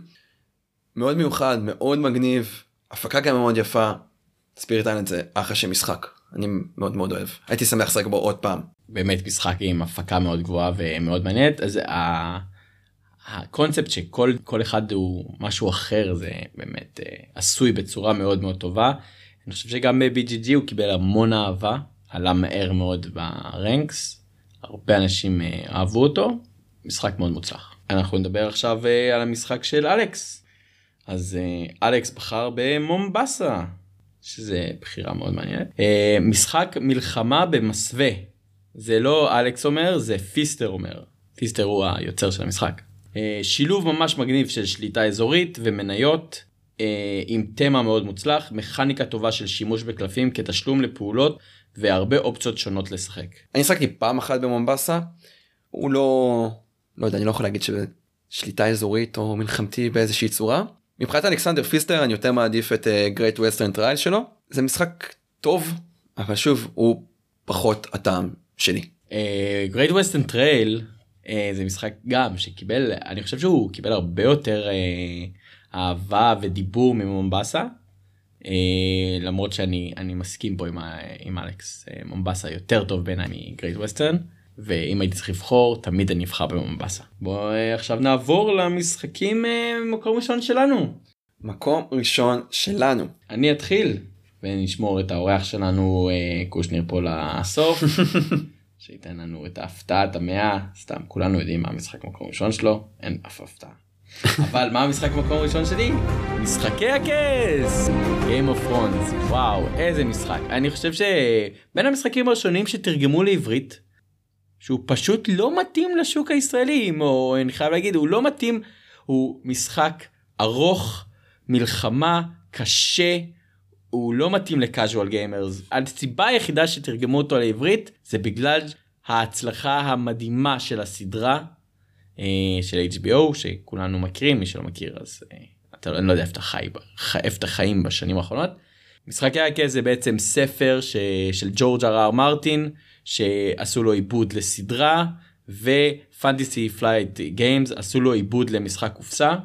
מאוד מיוחד מאוד מגניב הפקה גם מאוד יפה. Spirit Island זה אחלה של משחק. אני מאוד מאוד אוהב. הייתי שמח לשחק בו עוד פעם. באמת משחק עם הפקה מאוד גבוהה ומאוד מעניינת. אז הקונספט שכל כל אחד הוא משהו אחר זה באמת אה, עשוי בצורה מאוד מאוד טובה. אני חושב שגם ב-BGG הוא קיבל המון אהבה עלה מהר מאוד ברנקס הרבה אנשים אה, אהבו אותו משחק מאוד מוצלח. אנחנו נדבר עכשיו על המשחק של אלכס. אז אלכס בחר במומבסה, שזה בחירה מאוד מעניינת. משחק מלחמה במסווה. זה לא אלכס אומר, זה פיסטר אומר. פיסטר הוא היוצר של המשחק. Uh, שילוב ממש מגניב של שליטה אזורית ומניות. uh, עם תמה מאוד מוצלח, מכניקה טובה של שימוש בקלפים כתשלום לפעולות והרבה אופציות שונות לשחק. אני שחקתי פעם אחת במומבסה, הוא לא, לא יודע, אני לא יכול להגיד ששליטה אזורית או מלחמתי באיזושהי צורה. מבחינת אלכסנדר פיסטר אני יותר מעדיף את Great Western Trail שלו, זה משחק טוב, אבל שוב, הוא פחות הטעם שלי. גרייט ווסטרן טרייל זה משחק גם שקיבל, אני חושב שהוא קיבל הרבה יותר uh, אהבה ודיבור ממומבסה. Uh, למרות שאני אני מסכים פה עם, ה, עם אלכס מומבסה יותר טוב בעיניי מגרייט ווסטרן ואם הייתי צריך לבחור תמיד אני אבחר במומבסה. בוא uh, עכשיו נעבור למשחקים מקום ראשון שלנו. מקום ראשון שלנו. אני אתחיל ונשמור את האורח שלנו קושניר פה לסוף. שייתן לנו את ההפתעת המאה סתם כולנו יודעים מה המשחק מקום ראשון שלו אין אף הפתעה. אבל מה המשחק מקום ראשון שלי? משחקי הכס! Game of Thrones, וואו איזה משחק. אני חושב שבין המשחקים הראשונים שתרגמו לעברית, שהוא פשוט לא מתאים לשוק הישראלי, או אני חייב להגיד, הוא לא מתאים, הוא משחק ארוך, מלחמה, קשה, הוא לא מתאים לקאז'ואל גיימרס. הסיבה היחידה שתרגמו אותו לעברית זה בגלל ההצלחה המדהימה של הסדרה אה, של HBO שכולנו מכירים מי שלא מכיר אז אה, אתה לא, אני לא יודע איפה אתה חי איפה אתה חיים בשנים האחרונות. משחקי הכס זה בעצם ספר ש, של ג'ורג' אר אר מרטין שעשו לו עיבוד לסדרה ופנטסי פלייט גיימס עשו לו עיבוד למשחק קופסה.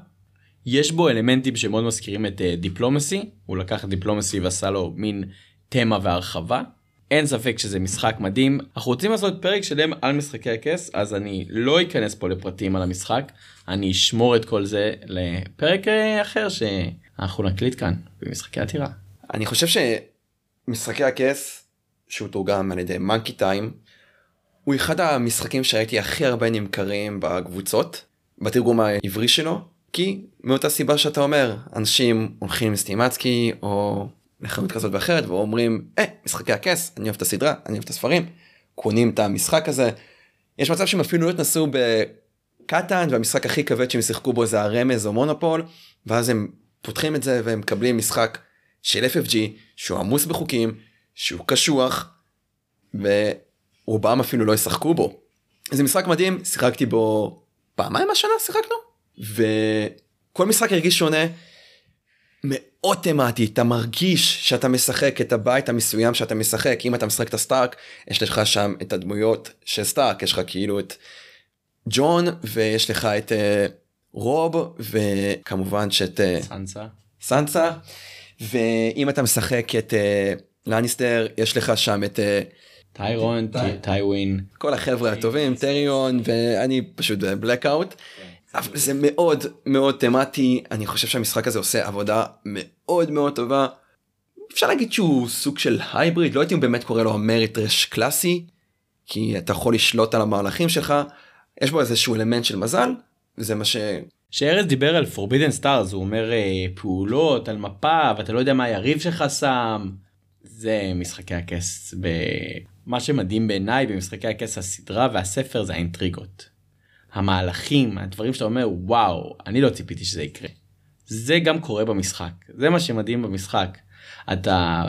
יש בו אלמנטים שמאוד מזכירים את דיפלומסי uh, הוא לקח את דיפלומסי ועשה לו מין תמה והרחבה. אין ספק שזה משחק מדהים אנחנו רוצים לעשות פרק שלם על משחקי הכס אז אני לא אכנס פה לפרטים על המשחק אני אשמור את כל זה לפרק uh, אחר שאנחנו נקליט כאן במשחקי יער. אני חושב שמשחקי הכס שהוא תורגם על ידי מנקי טיים הוא אחד המשחקים שהייתי הכי הרבה נמכרים בקבוצות בתרגום העברי שלו כי מאותה סיבה שאתה אומר אנשים הולכים לסטימצקי או לחנות כזאת ואחרת ואומרים אה משחקי הכס אני אוהב את הסדרה אני אוהב את הספרים קונים את המשחק הזה. יש מצב שהם אפילו לא התנסו בקטן והמשחק הכי כבד שהם שיחקו בו זה הרמז או מונופול ואז הם פותחים את זה והם מקבלים משחק של FFG שהוא עמוס בחוקים שהוא קשוח ורובם אפילו לא ישחקו בו. זה משחק מדהים שיחקתי בו פעמיים השנה שיחקנו וכל משחק הרגיש שונה. מאוד תמטי אתה מרגיש שאתה משחק את הבית המסוים שאתה משחק. אם אתה משחק את הסטארק יש לך שם את הדמויות של סטארק. יש לך כאילו את ג'ון ויש לך את uh, רוב וכמובן שאת uh, סנסה. סנסה. ואם אתה משחק את uh, לניסטר יש לך שם את uh, טיירון טייווין. כל החברה הטובים טריון ואני פשוט בלקאוט. אבל זה מאוד מאוד תמטי אני חושב שהמשחק הזה עושה עבודה מאוד מאוד טובה. אפשר להגיד שהוא סוג של הייבריד לא הייתי באמת קורא לו המריטרש קלאסי כי אתה יכול לשלוט על המהלכים שלך יש בו איזשהו אלמנט של מזל זה מה ש... שארז דיבר על פורבידן סטארס הוא אומר אה, פעולות על מפה ואתה לא יודע מה היריב שלך שם זה משחקי הכס מה שמדהים בעיניי במשחקי הכס הסדרה והספר זה האינטריגות. המהלכים הדברים שאתה אומר וואו אני לא ציפיתי שזה יקרה. זה גם קורה במשחק זה מה שמדהים במשחק. אתה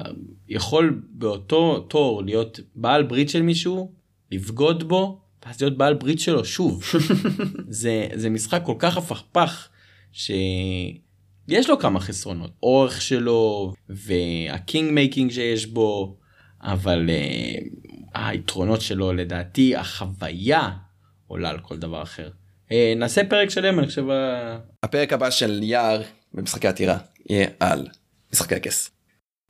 יכול באותו תור להיות בעל ברית של מישהו לבגוד בו ואז להיות בעל ברית שלו שוב זה זה משחק כל כך הפכפך שיש לו כמה חסרונות אורך שלו וה king making שיש בו אבל uh, היתרונות שלו לדעתי החוויה עולה על כל דבר אחר. אה, נעשה פרק שלם אני חושב. הפרק הבא של יער במשחקי עתירה יהיה על משחקי הכס.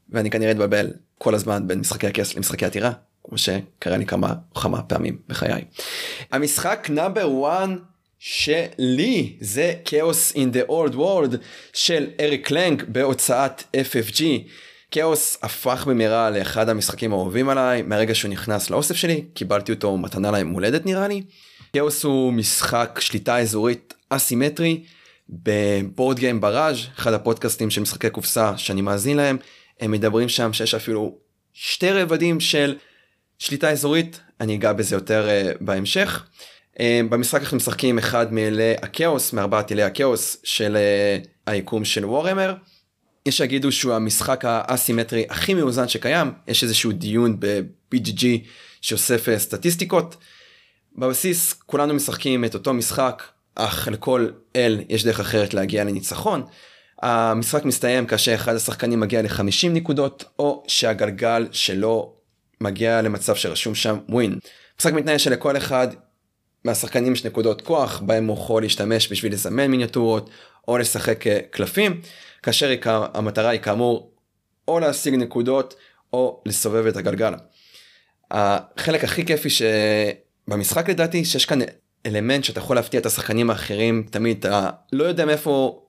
ואני כנראה אתבלבל כל הזמן בין משחקי הכס למשחקי עתירה כמו שקרה לי כמה כמה פעמים בחיי. המשחק number 1 שלי זה Chaos in the Old World של אריק לאנג בהוצאת FFG. כאוס הפך במהרה לאחד המשחקים האהובים עליי מהרגע שהוא נכנס לאוסף שלי קיבלתי אותו מתנה ליום הולדת נראה לי כאוס הוא משחק שליטה אזורית אסימטרי בבורד גיים בראז' אחד הפודקאסטים של משחקי קופסה שאני מאזין להם הם מדברים שם שיש אפילו שתי רבדים של שליטה אזורית אני אגע בזה יותר uh, בהמשך. Uh, במשחק אנחנו משחקים אחד מאלי הכאוס מארבעת אלי הכאוס של uh, היקום של וורמר. יש שיגידו שהוא המשחק האסימטרי הכי מאוזן שקיים יש איזשהו דיון ב-BGG שאוסף סטטיסטיקות. בבסיס כולנו משחקים את אותו משחק אך לכל אל יש דרך אחרת להגיע לניצחון. המשחק מסתיים כאשר אחד השחקנים מגיע ל-50 נקודות או שהגלגל שלו מגיע למצב שרשום שם ווין. המשחק מתנהל שלכל אחד מהשחקנים יש נקודות כוח בהם הוא יכול להשתמש בשביל לזמן מיניאטורות או לשחק אה, קלפים כאשר המטרה היא כאמור או להשיג נקודות או לסובב את הגלגל. החלק הכי כיפי שבמשחק לדעתי שיש כאן אלמנט שאתה יכול להפתיע את השחקנים האחרים תמיד אתה לא יודע מאיפה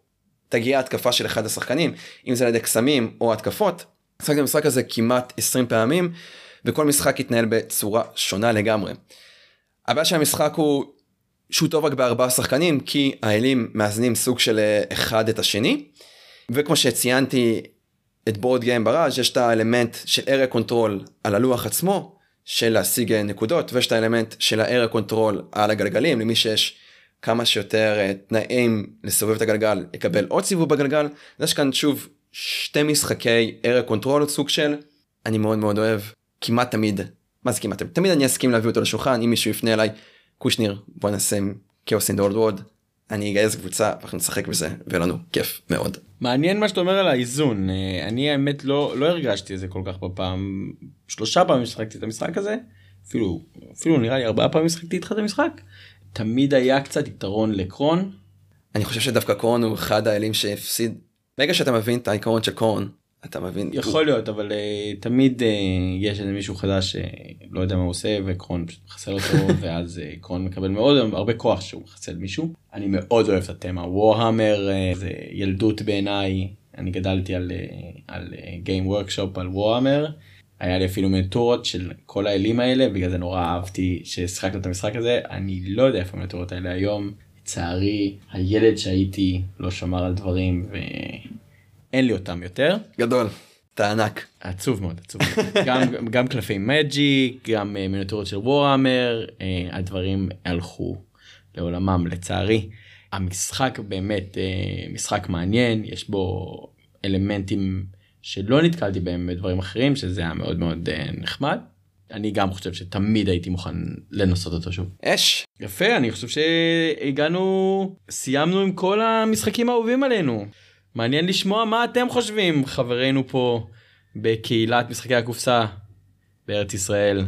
תגיע התקפה של אחד השחקנים אם זה על ידי קסמים או התקפות. משחק במשחק הזה כמעט 20 פעמים וכל משחק יתנהל בצורה שונה לגמרי. הבעיה של המשחק הוא שהוא טוב רק בארבעה שחקנים כי האלים מאזנים סוג של אה, אחד את השני וכמו שציינתי את בורד גיים בראז' יש את האלמנט של area control על הלוח עצמו של להשיג אה, נקודות ויש את האלמנט של ה area control על הגלגלים למי שיש כמה שיותר אה, תנאים לסובב את הגלגל יקבל עוד סיבוב בגלגל. יש כאן שוב שתי משחקי area control סוג של אני מאוד מאוד אוהב כמעט תמיד. מה זה כמעט תמיד? אני אסכים להביא אותו לשולחן. אם מישהו יפנה אליי קושניר בוא נעשה כאוס אין דולד ווד אני אגייס קבוצה ואנחנו נשחק בזה ולנו כיף מאוד. מעניין מה שאתה אומר על האיזון אה, אני האמת לא לא הרגשתי את זה כל כך בפעם שלושה פעמים שחקתי את המשחק הזה אפילו אפילו נראה לי ארבעה פעמים שחקתי איתך את המשחק תמיד היה קצת יתרון לקרון. אני חושב שדווקא קרון הוא אחד האלים שהפסיד ברגע שאתה מבין את העיקרון של קרון אתה מבין? יכול להיות אבל uh, תמיד uh, יש איזה מישהו חדש שלא יודע מה הוא עושה וקרון פשוט מחסל אותו ואז uh, קרון מקבל מאוד הרבה כוח שהוא מחסל מישהו. אני מאוד אוהב את התמה. וורהמר uh, זה ילדות בעיניי. אני גדלתי על uh, על גיים וורקשופ על וורהמר. היה לי אפילו מנטורות של כל האלים האלה בגלל זה נורא אהבתי ששחקנו את המשחק הזה. אני לא יודע איפה המנטורות האלה היום. לצערי הילד שהייתי לא שמר על דברים. ו... אין לי אותם יותר. גדול. אתה ענק. עצוב מאוד עצוב גם גם קלפי מג'יק גם uh, מיניטורות של וורהמר uh, הדברים הלכו לעולמם לצערי. המשחק באמת uh, משחק מעניין יש בו אלמנטים שלא נתקלתי בהם בדברים אחרים שזה היה מאוד מאוד uh, נחמד. אני גם חושב שתמיד הייתי מוכן לנסות אותו שוב. אש. יפה אני חושב שהגענו סיימנו עם כל המשחקים האהובים עלינו. מעניין לשמוע מה אתם חושבים חברינו פה בקהילת משחקי הקופסה בארץ ישראל.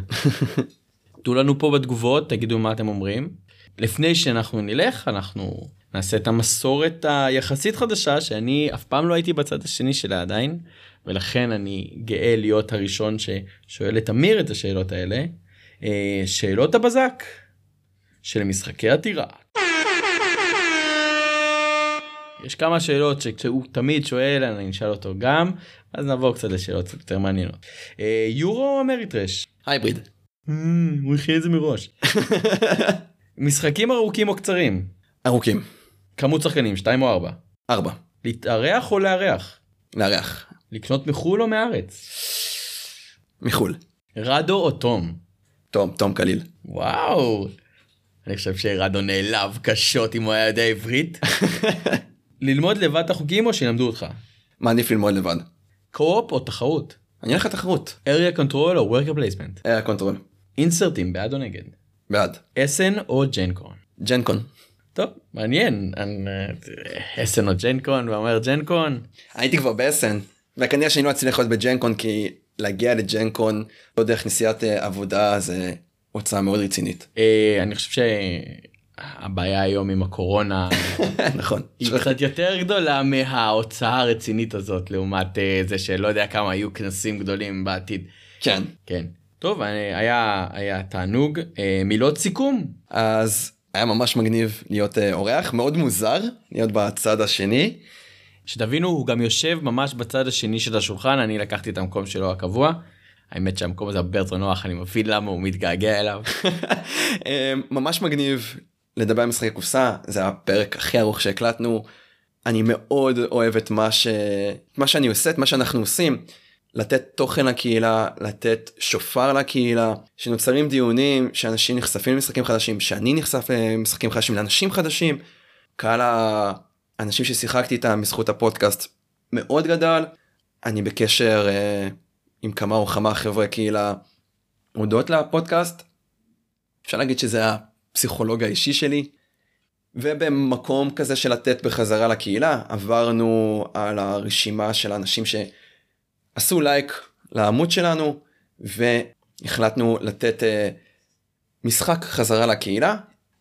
תנו לנו פה בתגובות תגידו מה אתם אומרים. לפני שאנחנו נלך אנחנו נעשה את המסורת היחסית חדשה שאני אף פעם לא הייתי בצד השני שלה עדיין ולכן אני גאה להיות הראשון ששואל את אמיר את השאלות האלה. אה, שאלות הבזק של משחקי עתירה. יש כמה שאלות שהוא תמיד שואל אני אשאל אותו גם אז נעבור קצת לשאלות קצת יותר מעניינות. אה, יורו אמריטרש. הייבריד. אה, הוא הכין את זה מראש. משחקים ארוכים או קצרים? ארוכים. כמות שחקנים 2 או 4? 4. להתארח או לארח? לארח. לקנות מחול או מארץ? מחול. רדו או תום? תום, תום קליל. וואו. אני חושב שרדו נעלב קשות אם הוא היה יודע עברית. ללמוד לבד את החוקים או שילמדו אותך? מעדיף ללמוד לבד. קו-אופ או תחרות? אני הולך לתחרות. area control או worker placement? area control. אינסרטים בעד או נגד? בעד. אסן או ג'נקון? ג'נקון. טוב מעניין אסן או ג'נקון ואומר ג'נקון. הייתי כבר באסן וכנראה שאני לא אצליח להיות בג'נקון כי להגיע לג'נקון לא דרך נסיעת אה, עבודה זה הוצאה מאוד רצינית. אה, אני חושב הבעיה היום עם הקורונה נכון היא קצת יותר גדולה מההוצאה הרצינית הזאת לעומת אה, זה שלא יודע כמה היו כנסים גדולים בעתיד. כן כן. טוב היה היה תענוג אה, מילות סיכום אז היה ממש מגניב להיות אה, אורח מאוד מוזר להיות בצד השני. שתבינו הוא גם יושב ממש בצד השני של השולחן אני לקחתי את המקום שלו הקבוע. האמת שהמקום הזה הרבה יותר נוח, אני מבין למה הוא מתגעגע אליו. ממש מגניב לדבר על משחקי קופסה, זה הפרק הכי ארוך שהקלטנו. אני מאוד אוהב את מה, ש... מה שאני עושה, את מה שאנחנו עושים. לתת תוכן לקהילה, לתת שופר לקהילה, שנוצרים דיונים, שאנשים נחשפים למשחקים חדשים, שאני נחשף למשחקים חדשים, לאנשים חדשים. קהל האנשים ששיחקתי איתם בזכות הפודקאסט מאוד גדל. אני בקשר אה, עם כמה או כמה חברי קהילה הודות לפודקאסט. אפשר להגיד שזה הפסיכולוג האישי שלי. ובמקום כזה של לתת בחזרה לקהילה עברנו על הרשימה של האנשים שעשו לייק לעמוד שלנו והחלטנו לתת uh, משחק חזרה לקהילה.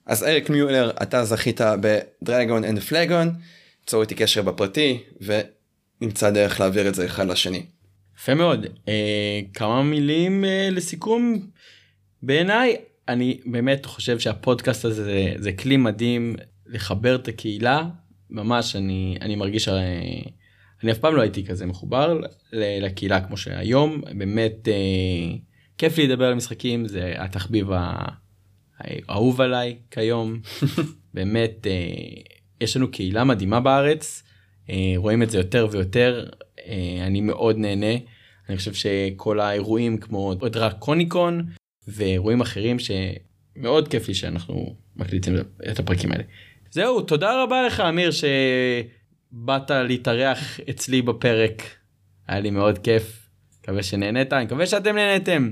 אז אריק מיולר אתה זכית ב Dragon & Flagon, צור איתי קשר בפרטי ונמצא דרך להעביר את זה אחד לשני. יפה מאוד. אה, כמה מילים אה, לסיכום. בעיניי אני באמת חושב שהפודקאסט הזה זה, זה כלי מדהים לחבר את הקהילה. ממש אני אני מרגיש אני אף פעם לא הייתי כזה מחובר לקהילה כמו שהיום באמת אה, כיף לי לדבר על משחקים זה התחביב האהוב עליי כיום באמת אה, יש לנו קהילה מדהימה בארץ אה, רואים את זה יותר ויותר אה, אני מאוד נהנה. אני חושב שכל האירועים כמו דרקוניקון ואירועים אחרים שמאוד כיף לי שאנחנו מקליטים את הפרקים האלה. זהו תודה רבה לך אמיר שבאת להתארח אצלי בפרק היה לי מאוד כיף. מקווה שנהנית אני מקווה שאתם נהנתם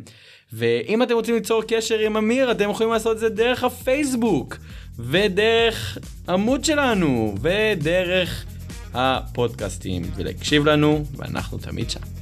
ואם אתם רוצים ליצור קשר עם אמיר אתם יכולים לעשות את זה דרך הפייסבוק ודרך עמוד שלנו ודרך הפודקאסטים ולהקשיב לנו ואנחנו תמיד שם.